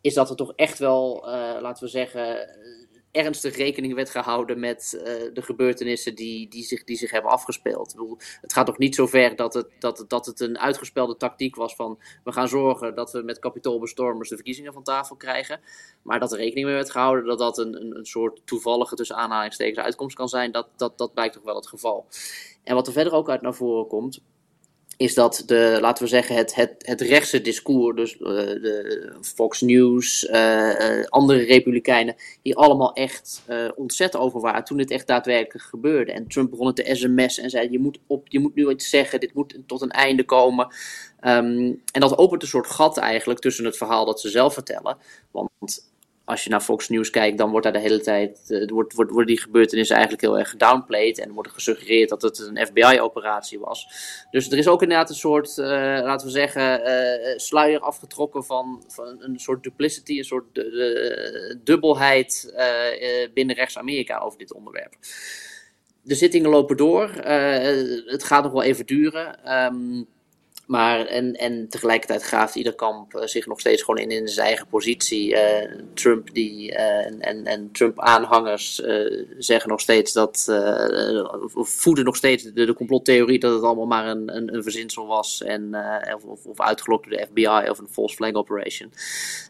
is dat er toch echt wel, laten we zeggen ernstig rekening werd gehouden met uh, de gebeurtenissen die, die, zich, die zich hebben afgespeeld. Ik het gaat toch niet zo ver dat het, dat, dat het een uitgespelde tactiek was van we gaan zorgen dat we met kapitoolbestormers de verkiezingen van tafel krijgen. Maar dat er rekening mee werd gehouden dat dat een, een, een soort toevallige tussen aanhalingstekens uitkomst kan zijn, dat, dat, dat blijkt toch wel het geval. En wat er verder ook uit naar voren komt, is dat de, laten we zeggen, het, het, het rechtse discours, dus uh, de Fox News, uh, andere republikeinen, die allemaal echt uh, ontzet over waren toen dit echt daadwerkelijk gebeurde. En Trump begon het sms en zei, je moet, op, je moet nu iets zeggen, dit moet tot een einde komen. Um, en dat opent een soort gat eigenlijk tussen het verhaal dat ze zelf vertellen. Want als je naar Fox News kijkt, dan wordt daar de hele tijd uh, wordt, wordt, worden die gebeurtenissen eigenlijk heel erg gedownplayed. En wordt gesuggereerd dat het een FBI-operatie was. Dus er is ook inderdaad een soort, uh, laten we zeggen, uh, sluier afgetrokken van, van een soort duplicity, een soort dubbelheid binnen rechts-Amerika over dit onderwerp. De zittingen lopen door. het gaat nog wel even duren. Um, maar en, en tegelijkertijd graaft ieder kamp uh, zich nog steeds gewoon in, in zijn eigen positie. Uh, Trump die, uh, en, en Trump-aanhangers zeggen nog steeds dat, of voeden nog steeds de, de complottheorie dat het allemaal maar een, een, een verzinsel was. En, of, of uitgelokt door de FBI of een false flag operation.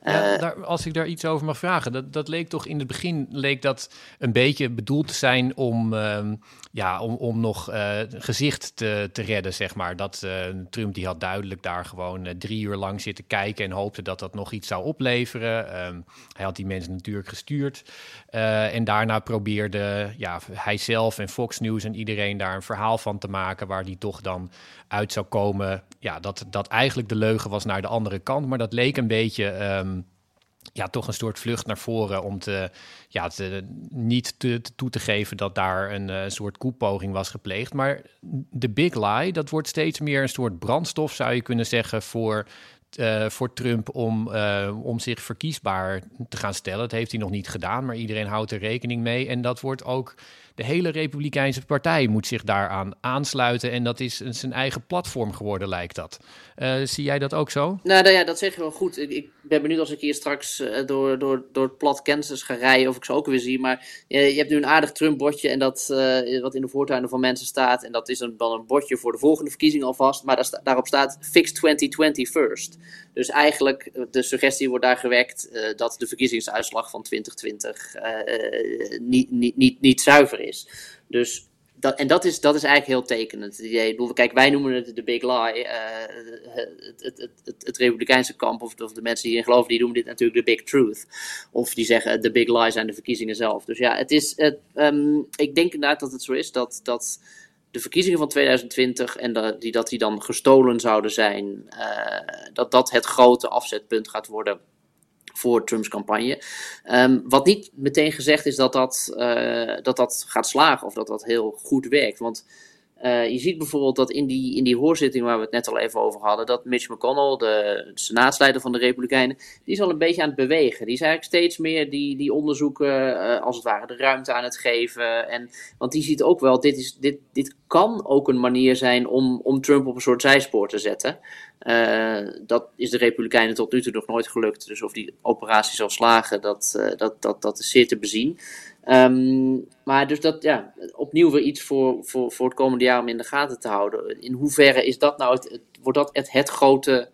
Ja, daar, als ik daar iets over mag vragen, dat, dat leek toch in het begin leek dat een beetje bedoeld te zijn om, ehm, ja, om, om nog gezicht te, te redden, zeg maar. Dat Trump die had duidelijk daar gewoon uh, drie uur lang zitten kijken en hoopte dat dat nog iets zou opleveren. Um, hij had die mensen natuurlijk gestuurd. Uh, en daarna probeerde ja, hij zelf en Fox News en iedereen daar een verhaal van te maken waar die toch dan uit zou komen. Ja, dat, dat eigenlijk de leugen was naar de andere kant. Maar dat leek een beetje. Um, ja, toch een soort vlucht naar voren om te, ja, niet te, toe te geven dat daar een, een soort koepoging was gepleegd. Maar de big lie, dat wordt steeds meer een soort brandstof, zou je kunnen zeggen, voor, uh, voor Trump om, uh, om zich verkiesbaar te gaan stellen. Dat heeft hij nog niet gedaan, maar iedereen houdt er rekening mee. En dat wordt ook de hele Republikeinse partij moet zich daaraan aansluiten. En dat is zijn eigen platform geworden, lijkt dat. Uh, zie jij dat ook zo? Nou, nou ja, dat zeg je wel goed. Ik, ik ben benieuwd als ik hier straks uh, door, door, door het plat Kansas ga rijden of ik ze ook weer zie. Maar je, hebt nu een aardig Trump-bordje en dat uh, wat in de voortuinen van mensen staat. En dat is dan een bordje voor de volgende verkiezing alvast. Maar daarop staat Fix 2020 first. Dus eigenlijk, de suggestie wordt daar gewekt dat de verkiezingsuitslag van 2020 niet, niet, niet, niet zuiver is. Dus dat, en dat is, dat is eigenlijk heel tekenend. Idee, kijk, wij noemen het de big lie. Uh, het, het, het, het, Republikeinse kamp, of, of de mensen die hierin geloven, die noemen dit natuurlijk de big truth. Of die zeggen de big lie zijn de verkiezingen zelf. Dus ja, het is, um, ik denk inderdaad dat het zo is dat, dat de verkiezingen van 2020 en dat die, dat die dan gestolen zouden zijn, uh, dat dat het grote afzetpunt gaat worden voor Trumps campagne. Um, wat niet meteen gezegd is dat dat, uh, dat dat gaat slagen of dat dat heel goed werkt. Want Uh, je ziet bijvoorbeeld dat in die, in die hoorzitting waar we het net al even over hadden, dat Mitch McConnell, de senaatsleider van de Republikeinen, die is al een beetje aan het bewegen. Die is eigenlijk steeds meer die, die onderzoeken, uh, als het ware, de ruimte aan het geven. En, want die ziet ook wel, dit, is, dit, dit kan ook een manier zijn om, om Trump op een soort zijspoor te zetten. Uh, dat is de Republikeinen tot nu toe nog nooit gelukt. Dus of die operatie zal slagen, dat, dat, dat, dat is zeer te bezien. Um, maar dus dat, ja, opnieuw weer iets voor, voor, voor het komende jaar om in de gaten te houden. In hoeverre is dat nou het, wordt dat het, grote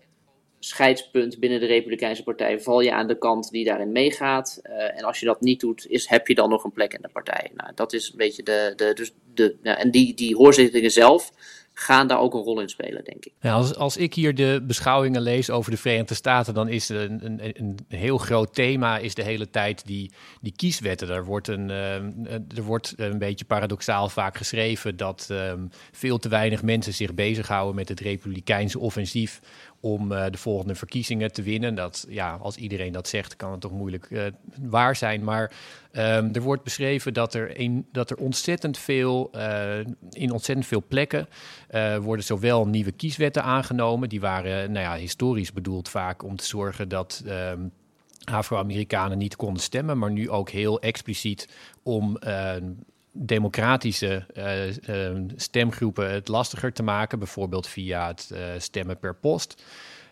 scheidspunt binnen de Republikeinse Partij? Val je aan de kant die daarin meegaat? Uh, en als je dat niet doet, is, heb je dan nog een plek in de partij? Nou, dat is een beetje de. de, dus de en die, die hoorzittingen zelf gaan daar ook een rol in spelen, denk ik. Als, als ik hier de beschouwingen lees over de Verenigde Staten, dan is een, een, een heel groot thema is de hele tijd die, die kieswetten. Er wordt, een, uh, er wordt een beetje paradoxaal vaak geschreven dat um, veel te weinig mensen zich bezighouden met het republikeinse offensief om uh, de volgende verkiezingen te winnen. Dat, ja, als iedereen dat zegt, kan het toch moeilijk uh, waar zijn. Maar um, er wordt beschreven dat er, een, dat er ontzettend veel, uh, in ontzettend veel plekken worden zowel nieuwe kieswetten aangenomen. Die waren nou ja, historisch bedoeld vaak om te zorgen dat. Um, Afro-Amerikanen niet konden stemmen, maar nu ook heel expliciet om democratische uh, uh, stemgroepen het lastiger te maken, bijvoorbeeld via het uh, stemmen per post.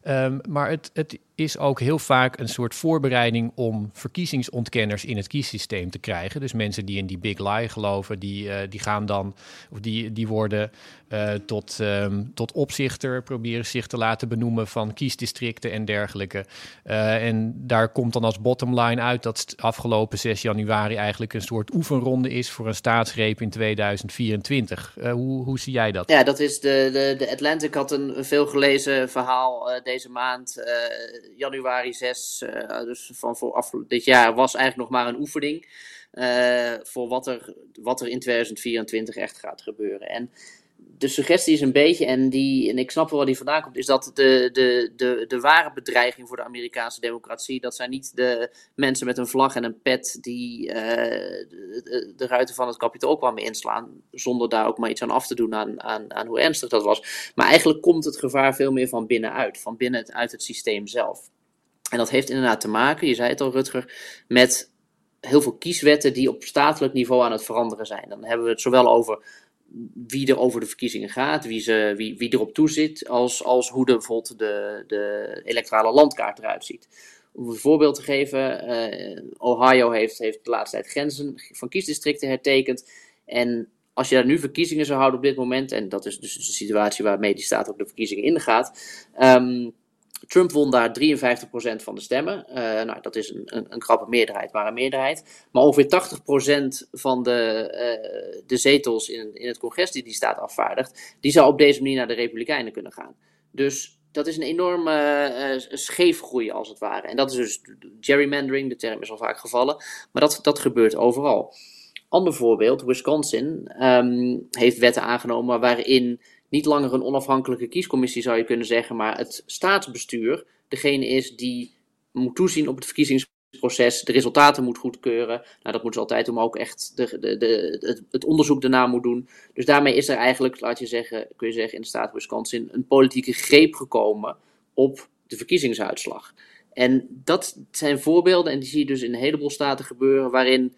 Um, maar het, het is ook heel vaak een soort voorbereiding om verkiezingsontkenners in het kiessysteem te krijgen. Dus mensen die in die big lie geloven, die, uh, die gaan dan, of die, die worden uh, tot, um, tot opzichter, proberen zich te laten benoemen van kiesdistricten en dergelijke. Uh, en daar komt dan als bottom line uit dat afgelopen 6 januari eigenlijk een soort oefenronde is voor een staatsgreep in 2024. hoe, hoe zie jij dat? Ja, dat is de, de, de Atlantic had een, een veelgelezen verhaal deze maand januari 6, uh, eh, dus van voor af, dit jaar, was eigenlijk nog maar een oefening. Uh, voor wat er, wat er in 2024 echt gaat gebeuren. En de suggestie is een beetje, en, die, en ik snap wel waar die vandaan komt, is dat de, de, de, de ware bedreiging voor de Amerikaanse democratie, dat zijn niet de mensen met een vlag en een pet die uh, de, de, ruiten van het kapitool kwamen inslaan, zonder daar ook maar iets aan af te doen aan, aan, aan hoe ernstig dat was. Maar eigenlijk komt het gevaar veel meer van binnenuit, van binnen uit het systeem zelf. En dat heeft inderdaad te maken, je zei het al Rutger, met heel veel kieswetten die op statelijk niveau aan het veranderen zijn. Dan hebben we het zowel over wie er over de verkiezingen gaat, wie, ze, wie, wie erop toezit, als, als hoe de, bijvoorbeeld de, de electorale landkaart eruit ziet. Om een voorbeeld te geven, uh, Ohio heeft, heeft de laatste tijd grenzen van kiesdistricten hertekend. En als je daar nu verkiezingen zou houden op dit moment, en dat is dus de situatie waarmee die staat ook de verkiezingen ingaat, um, Trump won daar 53% van de stemmen. Uh, nou, dat is een, een, een krappe meerderheid, maar een meerderheid. Maar ongeveer 80% van de, uh, de zetels in, in het congres die die staat afvaardigt, die zou op deze manier naar de Republikeinen kunnen gaan. Dus dat is een enorme uh, scheefgroei als het ware. En dat is dus gerrymandering, de term is al vaak gevallen, maar dat, dat gebeurt overal. Ander voorbeeld, Wisconsin um, heeft wetten aangenomen waarin niet langer een onafhankelijke kiescommissie zou je kunnen zeggen, maar het staatsbestuur degene is die moet toezien op het verkiezingsproces, de resultaten moet goedkeuren. Nou, dat moeten ze altijd doen, ook echt de, de, de, het, het, onderzoek daarna moet doen. Dus daarmee is er eigenlijk, laat je zeggen, kun je zeggen in de staat Wisconsin, een politieke greep gekomen op de verkiezingsuitslag. En dat zijn voorbeelden, en die zie je dus in een heleboel staten gebeuren, waarin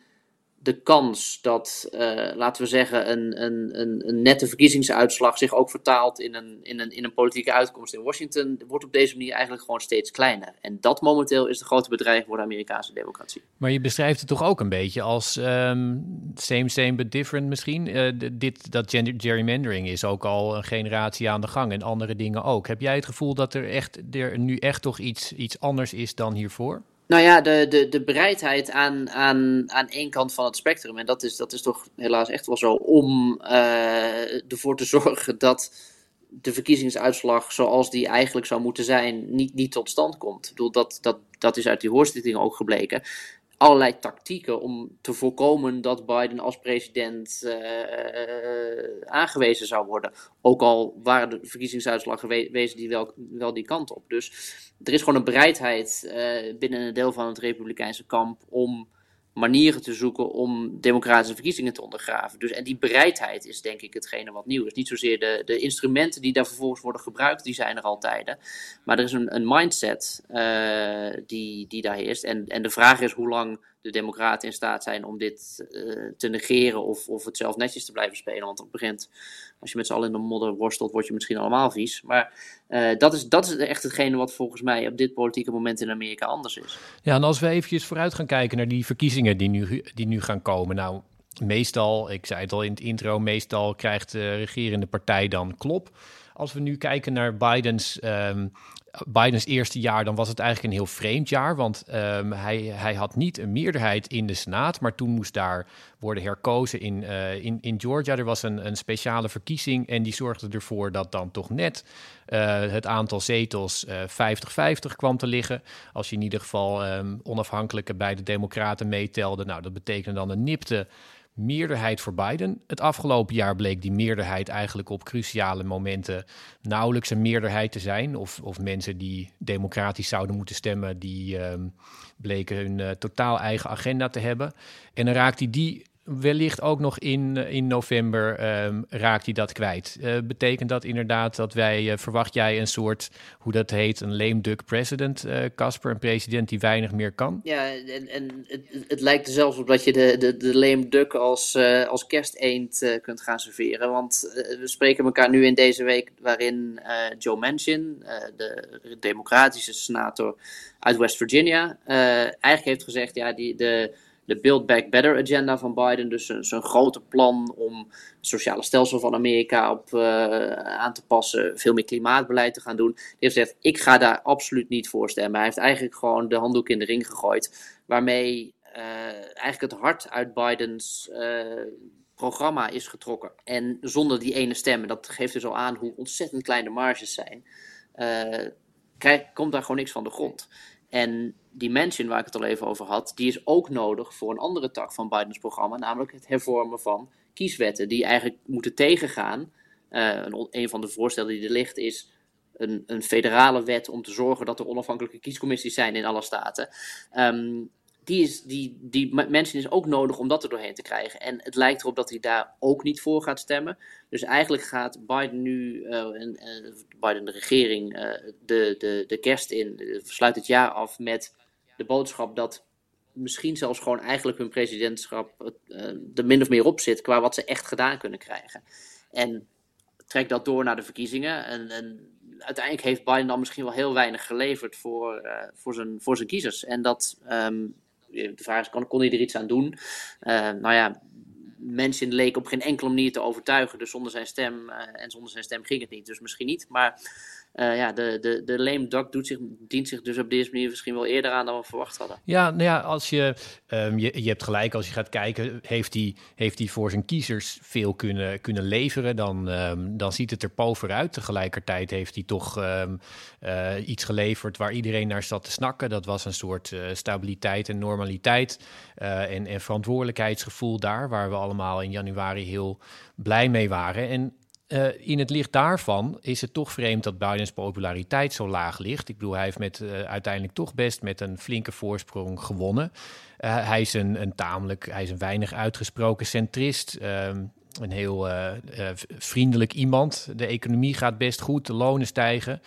de kans dat, uh, laten we zeggen, een, een, een, een, nette verkiezingsuitslag zich ook vertaalt in een, in, een, in een politieke uitkomst in Washington, wordt op deze manier eigenlijk gewoon steeds kleiner. En dat momenteel is de grote bedreiging voor de Amerikaanse democratie. Maar je beschrijft het toch ook een beetje als um, same, same, but different misschien? Uh, dit, dat gerrymandering is ook al een generatie aan de gang en andere dingen ook. Heb jij het gevoel dat er, echt, er nu echt toch iets, iets anders is dan hiervoor? Nou ja, de, de, de bereidheid aan, aan, aan één kant van het spectrum. En dat is, dat is toch helaas echt wel zo. Om uh, ervoor te zorgen dat de verkiezingsuitslag zoals die eigenlijk zou moeten zijn, niet, niet tot stand komt. Ik bedoel, dat, dat, dat is uit die hoorzittingen ook gebleken allerlei tactieken om te voorkomen dat Biden als president uh, aangewezen zou worden. Ook al waren de verkiezingsuitslag gewezen die wel, die kant op. Dus er is gewoon een bereidheid uh, binnen een deel van het Republikeinse kamp om manieren te zoeken om democratische verkiezingen te ondergraven. Dus, en die bereidheid is denk ik hetgene wat nieuw is. Niet zozeer de, de instrumenten die daar vervolgens worden gebruikt, die zijn er altijd. Maar er is een, een mindset uh, die, die daar heerst. En, en de vraag is hoe lang de democraten in staat zijn om dit uh, te negeren of, of het zelf netjes te blijven spelen. Want op het begint, als je met z'n allen in de modder worstelt, word je misschien allemaal vies. Maar uh, dat, is, dat is echt hetgene wat volgens mij op dit politieke moment in Amerika anders is. Ja, en als we eventjes vooruit gaan kijken naar die verkiezingen die nu, die nu gaan komen. Nou, meestal, ik zei het al in het intro, meestal krijgt de regerende partij dan klop. Als we nu kijken naar Bidens um, Bidens eerste jaar, dan was het eigenlijk een heel vreemd jaar. Want um, hij, hij had niet een meerderheid in de Senaat, maar toen moest daar worden herkozen in, uh, in, in Georgia. Er was een, een speciale verkiezing en die zorgde ervoor dat dan toch net uh, het aantal zetels 50-50 uh, kwam te liggen. Als je in ieder geval um, onafhankelijke bij de Democraten meetelde, nou dat betekende dan een nipte meerderheid voor Biden. Het afgelopen jaar bleek die meerderheid eigenlijk op cruciale momenten nauwelijks een meerderheid te zijn. Of, of mensen die democratisch zouden moeten stemmen, die um, bleken hun uh, totaal eigen agenda te hebben. En dan raakt hij die wellicht ook nog in, in november um, raakt hij dat kwijt. Uh, betekent dat inderdaad dat wij, uh, verwacht jij een soort, hoe dat heet, een lame duck president, Casper, een president die weinig meer kan? Ja, en, en het, het lijkt er zelfs op dat je de, de, de lame duck als, als kersteend kunt gaan serveren. Want we spreken elkaar nu in deze week waarin Joe Manchin, de democratische senator uit West Virginia, eigenlijk heeft gezegd, ja, die, de de Build Back Better agenda van Biden. Dus zijn grote plan om het sociale stelsel van Amerika op, uh, aan te passen. Veel meer klimaatbeleid te gaan doen. Die heeft gezegd, ik ga daar absoluut niet voor stemmen. Hij heeft eigenlijk gewoon de handdoek in de ring gegooid. Waarmee uh, eigenlijk het hart uit Bidens uh, programma is getrokken. En zonder die ene stem, dat geeft dus al aan hoe ontzettend klein de marges zijn. Krijg, komt daar gewoon niks van de grond. En die mention waar ik het al even over had, die is ook nodig voor een andere tak van Bidens programma, namelijk het hervormen van kieswetten, die eigenlijk moeten tegengaan. Uh, een, van de voorstellen die er ligt is een, een, federale wet om te zorgen dat er onafhankelijke kiescommissies zijn in alle staten. Um, die, is, die, die mensen is ook nodig om dat er doorheen te krijgen. En het lijkt erop dat hij daar ook niet voor gaat stemmen. Dus eigenlijk gaat Biden nu, uh, en, uh, Biden de regering, uh, de, de, de kerst in, sluit het jaar af met de boodschap dat misschien zelfs gewoon eigenlijk hun presidentschap er min of meer op zit qua wat ze echt gedaan kunnen krijgen. En trek dat door naar de verkiezingen. En, en uiteindelijk heeft Biden dan misschien wel heel weinig geleverd voor, voor, zijn, voor zijn kiezers. En dat, um, de vraag is, kon, kon hij er iets aan doen? Uh, nou ja, mensen leek op geen enkele manier te overtuigen. Dus zonder zijn stem, uh, en zonder zijn stem ging het niet. Dus misschien niet. Maar uh, ja, de, de, de lame duck doet zich, dient zich dus op deze manier misschien wel eerder aan dan we verwacht hadden. Ja, nou ja, als je, um, je, je hebt gelijk, als je gaat kijken, heeft hij, heeft voor zijn kiezers veel kunnen, kunnen leveren, dan, um, dan ziet het er pover uit. Tegelijkertijd heeft hij toch um, uh, iets geleverd waar iedereen naar zat te snakken. Dat was een soort uh, stabiliteit en normaliteit en, en verantwoordelijkheidsgevoel daar, waar we allemaal in januari heel blij mee waren. En uh, in het licht daarvan is het toch vreemd dat Bidens populariteit zo laag ligt. Ik bedoel, hij heeft met, uh, uiteindelijk toch best met een flinke voorsprong gewonnen. Uh, hij is een, een, tamelijk, hij is een weinig uitgesproken centrist. Um, een heel vriendelijk iemand. De economie gaat best goed, de lonen stijgen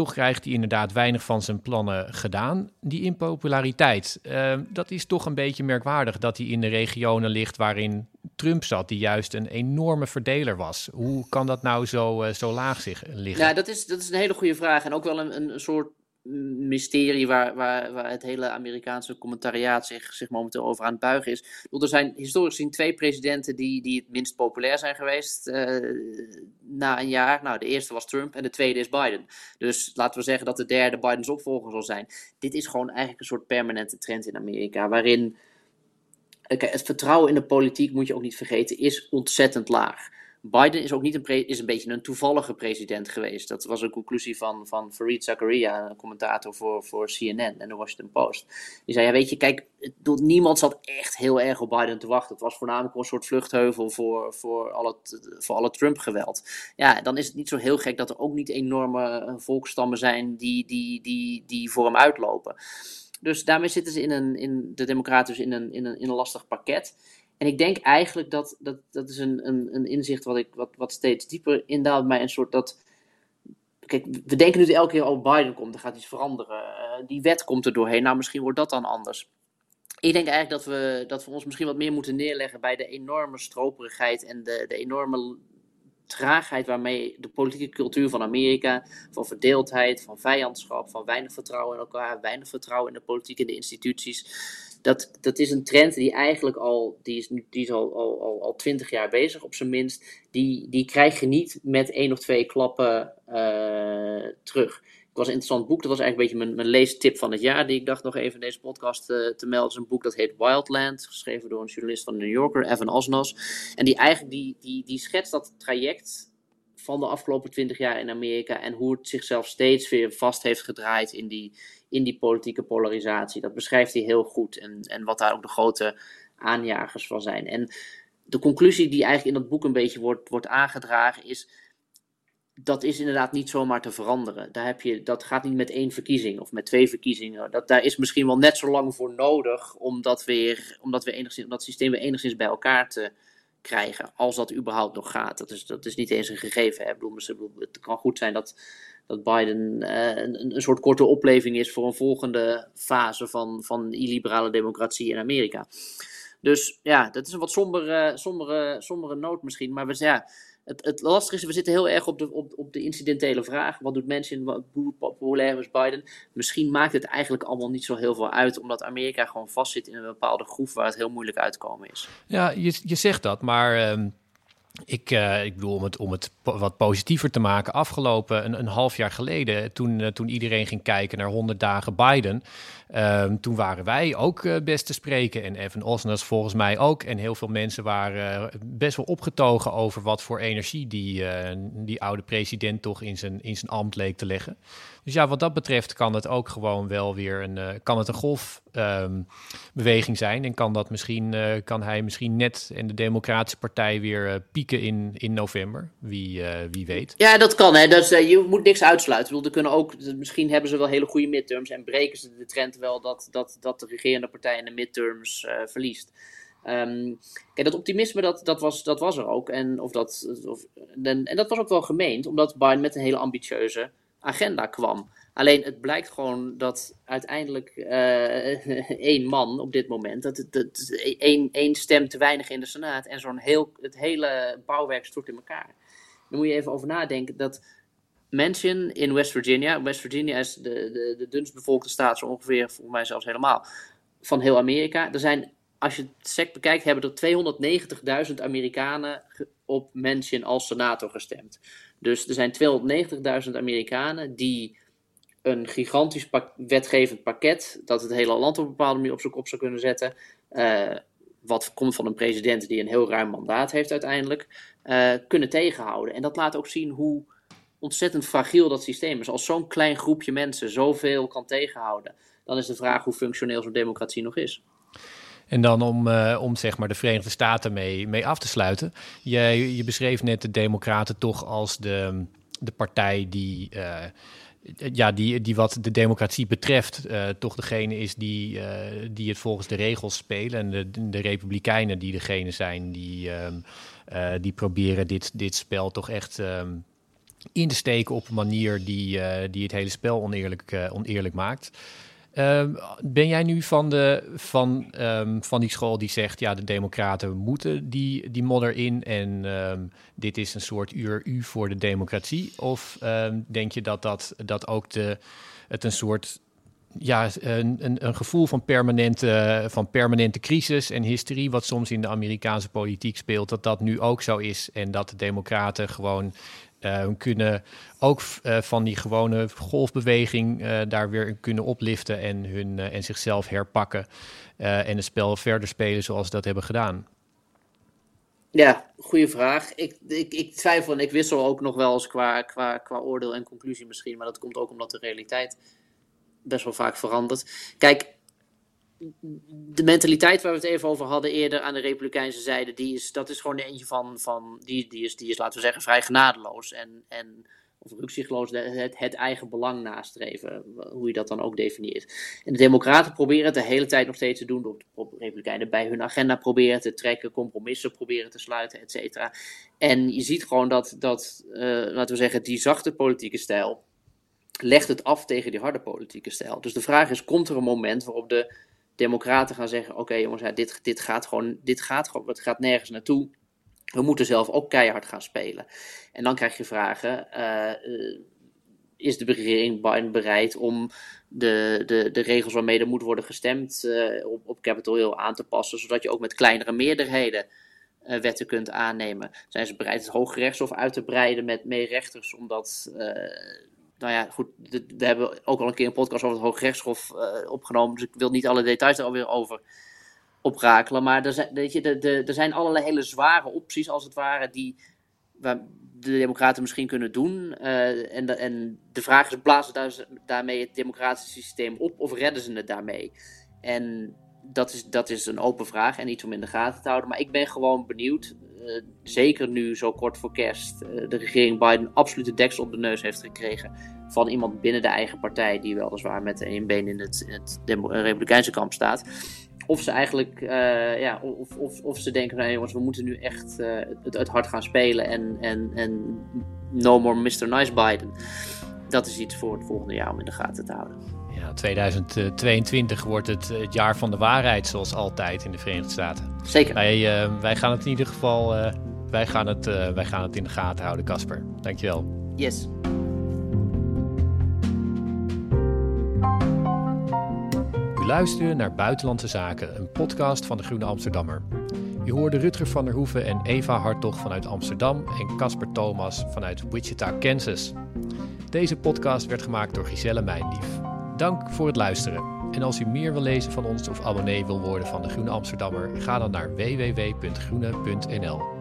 toch krijgt hij inderdaad weinig van zijn plannen gedaan. Die impopulariteit, uh, dat is toch een beetje merkwaardig dat hij in de regionen ligt waarin Trump zat, die juist een enorme verdeler was. Hoe kan dat nou zo, uh, zo laag zich liggen? Ja, dat is, dat is een hele goede vraag en ook wel een, een soort mysterie waar, waar, waar het hele Amerikaanse commentariaat zich, zich momenteel over aan het buigen is. er zijn historisch gezien twee presidenten die, die het minst populair zijn geweest uh, na een jaar. Nou, de eerste was Trump en de tweede is Biden. Dus laten we zeggen dat de derde Bidens opvolger zal zijn. Dit is gewoon eigenlijk een soort permanente trend in Amerika, waarin het vertrouwen in de politiek, moet je ook niet vergeten, is ontzettend laag. Biden is ook niet een, is een beetje een toevallige president geweest. Dat was een conclusie van, van Fareed Zakaria, een commentator voor, voor CNN en de Washington Post. Die zei, ja weet je, kijk, niemand zat echt heel erg op Biden te wachten. Het was voornamelijk een soort vluchtheuvel voor, voor al het, voor alle Trump-geweld. Ja, dan is het niet zo heel gek dat er ook niet enorme volkstammen zijn die, die, die, die voor hem uitlopen. Dus daarmee zitten ze in, een, in de Democraten dus in een, in, een, in een lastig pakket. En ik denk eigenlijk dat, dat, dat is een, een, een inzicht wat, ik, wat, wat steeds dieper indaalt bij een soort dat. Kijk, we denken nu elke keer, oh Biden komt, er gaat iets veranderen. Uh, die wet komt er doorheen, nou misschien wordt dat dan anders. Ik denk eigenlijk dat we, dat we ons misschien wat meer moeten neerleggen bij de enorme stroperigheid en de, de enorme traagheid waarmee de politieke cultuur van Amerika, van verdeeldheid, van vijandschap, van weinig vertrouwen in elkaar, weinig vertrouwen in de politiek en de instituties. Dat, dat is een trend die eigenlijk al, die is, die is al, al, al, al twintig jaar bezig op zijn minst. Die, die krijg je niet met één of twee klappen uh, terug was een interessant boek. Dat was eigenlijk een beetje mijn, mijn leestip van het jaar. Die ik dacht nog even in deze podcast uh, te melden. Het is een boek dat heet Wildland. Geschreven door een journalist van de New Yorker, Evan Osnos. En die eigenlijk die, die, die schetst dat traject van de afgelopen twintig jaar in Amerika. En hoe het zichzelf steeds weer vast heeft gedraaid in die, in die politieke polarisatie. Dat beschrijft hij heel goed. En, en wat daar ook de grote aanjagers van zijn. En de conclusie die eigenlijk in dat boek een beetje wordt, wordt aangedragen is dat is inderdaad niet zomaar te veranderen. Daar heb je, dat gaat niet met één verkiezing of met twee verkiezingen. Dat, daar is misschien wel net zo lang voor nodig om dat, weer, om dat, enigszins, om dat systeem weer enigszins bij elkaar te krijgen. Als dat überhaupt nog gaat. Dat is, dat is niet eens een gegeven. Hè. Het kan goed zijn dat, dat Biden uh, een, een soort korte opleving is voor een volgende fase van, van illiberale democratie in Amerika. Dus ja, dat is een wat sombere, sombere, sombere noot misschien. Maar we, ja, het, het lastige is, we zitten heel erg op de, op, op de incidentele vraag. Wat doet mensen, hoe populair is Biden? Misschien maakt het eigenlijk allemaal niet zo heel veel uit, omdat Amerika gewoon vastzit in een bepaalde groef waar het heel moeilijk uitkomen is. Ja, je, je zegt dat, maar ehm, ik, uh, ik bedoel, om het, om het wat positiever te maken, afgelopen een, een half jaar geleden, toen, uh, toen iedereen ging kijken naar 100 dagen Biden, uh, toen waren wij ook uh, best te spreken en Evan Osnos volgens mij ook. En heel veel mensen waren best wel opgetogen over wat voor energie die, die oude president toch in zijn, in zijn ambt leek te leggen. Dus ja, wat dat betreft kan het ook gewoon wel weer een, uh, kan het een golfbeweging um, zijn. En kan, dat misschien, uh, kan hij misschien net en de Democratische Partij weer uh, pieken in, in november. Wie, wie weet. Ja, dat kan. Hè. Je moet niks uitsluiten. Kunnen ook, misschien hebben ze wel hele goede midterms en breken ze de trend wel dat, dat, dat de regerende partij in de midterms verliest. Um, kijk, dat optimisme, dat, dat, was, dat was er ook. En, of dat, of, en dat was ook wel gemeend, omdat Biden met een hele ambitieuze agenda kwam. Alleen het blijkt gewoon dat uiteindelijk uh, één man op dit moment, dat, dat, één, één stem te weinig in de Senaat en zo'n heel, het hele bouwwerk stort in elkaar. Dan moet je even over nadenken dat Manchin in West Virginia, West Virginia is de, de, de dunst bevolkte staat zo ongeveer, volgens mij zelfs helemaal, van heel Amerika. Er zijn, als je het sec bekijkt, hebben er 290.000 Amerikanen op Manchin als senator gestemd. Dus er zijn 290.000 Amerikanen die een gigantisch wetgevend pakket, dat het hele land op een bepaalde manier op zijn kop zou kunnen zetten, uh, wat komt van een president die een heel ruim mandaat heeft uiteindelijk, uh, kunnen tegenhouden. En dat laat ook zien hoe ontzettend fragiel dat systeem is. Als zo'n klein groepje mensen zoveel kan tegenhouden, dan is de vraag hoe functioneel zo'n democratie nog is. En dan om, uh, om zeg maar de Verenigde Staten mee, mee af te sluiten. Je, je beschreef net de Democraten toch als de, de partij die. Uh, ja, die, die wat de democratie betreft, uh, toch degene is die, die het volgens de regels spelen. En de, de Republikeinen die degene zijn die, uh, die proberen dit, dit spel toch echt um, in te steken op een manier die, die het hele spel oneerlijk, oneerlijk maakt. Um, ben jij nu van, de, van, um, van die school die zegt, ja, de democraten moeten die, die modder in en um, dit is een soort uur u voor de democratie? Of denk je dat, dat, dat ook de, het een soort ja, een, een, een, gevoel van permanente, van permanente crisis en hysterie, wat soms in de Amerikaanse politiek speelt, dat dat nu ook zo is. En dat de Democraten gewoon uh, kunnen ook uh, van die gewone golfbeweging uh, daar weer kunnen opliften en, hun, en zichzelf herpakken. en het spel verder spelen zoals ze dat hebben gedaan. Ja, goede vraag. Ik, ik, ik twijfel en ik wissel ook nog wel eens qua, qua, qua oordeel en conclusie misschien. Maar dat komt ook omdat de realiteit best wel vaak verandert. Kijk, de mentaliteit waar we het even over hadden eerder aan de Republikeinse zijde, die is, dat is gewoon eentje van, van die, die, is, die is, laten we zeggen, vrij genadeloos. En, en of rukzichtloos het, het, eigen belang nastreven, hoe je dat dan ook definieert. En de Democraten proberen het de hele tijd nog steeds te doen, op, op Republikeinen bij hun agenda proberen te trekken, compromissen proberen te sluiten, et cetera. En je ziet gewoon dat, dat uh, laten we zeggen, die zachte politieke stijl legt het af tegen die harde politieke stijl. Dus de vraag is, komt er een moment waarop de Democraten gaan zeggen: Oké, jongens, dit, dit gaat gewoon, dit gaat gewoon, het gaat nergens naartoe. We moeten zelf ook keihard gaan spelen. En dan krijg je vragen: uh, is de regering bereid om de, de, de regels waarmee er moet worden gestemd uh, op, op Capitol Hill aan te passen, zodat je ook met kleinere meerderheden wetten kunt aannemen? Zijn ze bereid het Hoge Rechtshof uit te breiden met meer rechters, omdat nou ja, goed, we hebben ook al een keer een podcast over het Hoogrechtshof uh, opgenomen. Dus ik wil niet alle details er alweer over oprakelen. Maar er zijn, weet je, de, de, er zijn allerlei hele zware opties, als het ware, die waar de Democraten misschien kunnen doen. Uh, en, de, en de vraag is: blazen daar, daarmee het democratische systeem op of redden ze het daarmee? En dat is, dat is een open vraag en iets om in de gaten te houden. Maar ik ben gewoon benieuwd. Uh, zeker nu zo kort voor kerst uh, de regering Biden absolute deksel op de neus heeft gekregen van iemand binnen de eigen partij die weliswaar met één been in het, het Republikeinse kamp staat. Of ze eigenlijk, ja, of, of, of ze denken, nou jongens, we moeten nu echt het, het hard gaan spelen en, en, en no more Mr. Nice Biden. Dat is iets voor het volgende jaar om in de gaten te houden. Ja, 2022 wordt het, het jaar van de waarheid, zoals altijd in de Verenigde Staten. Zeker. Wij, uh, wij gaan het in ieder geval uh, wij gaan het, uh, wij gaan het in de gaten houden, Casper. Dankjewel. Yes. U luisterde naar Buitenlandse Zaken, een podcast van de Groene Amsterdammer. U hoorde Rutger van der Hoeven en Eva Hartog vanuit Amsterdam en Casper Thomas vanuit Wichita, Kansas. Deze podcast werd gemaakt door Giselle Mijnlief. Dank voor het luisteren. En als u meer wil lezen van ons of abonnee wil worden van de Groene Amsterdammer, ga dan naar www.groene.nl.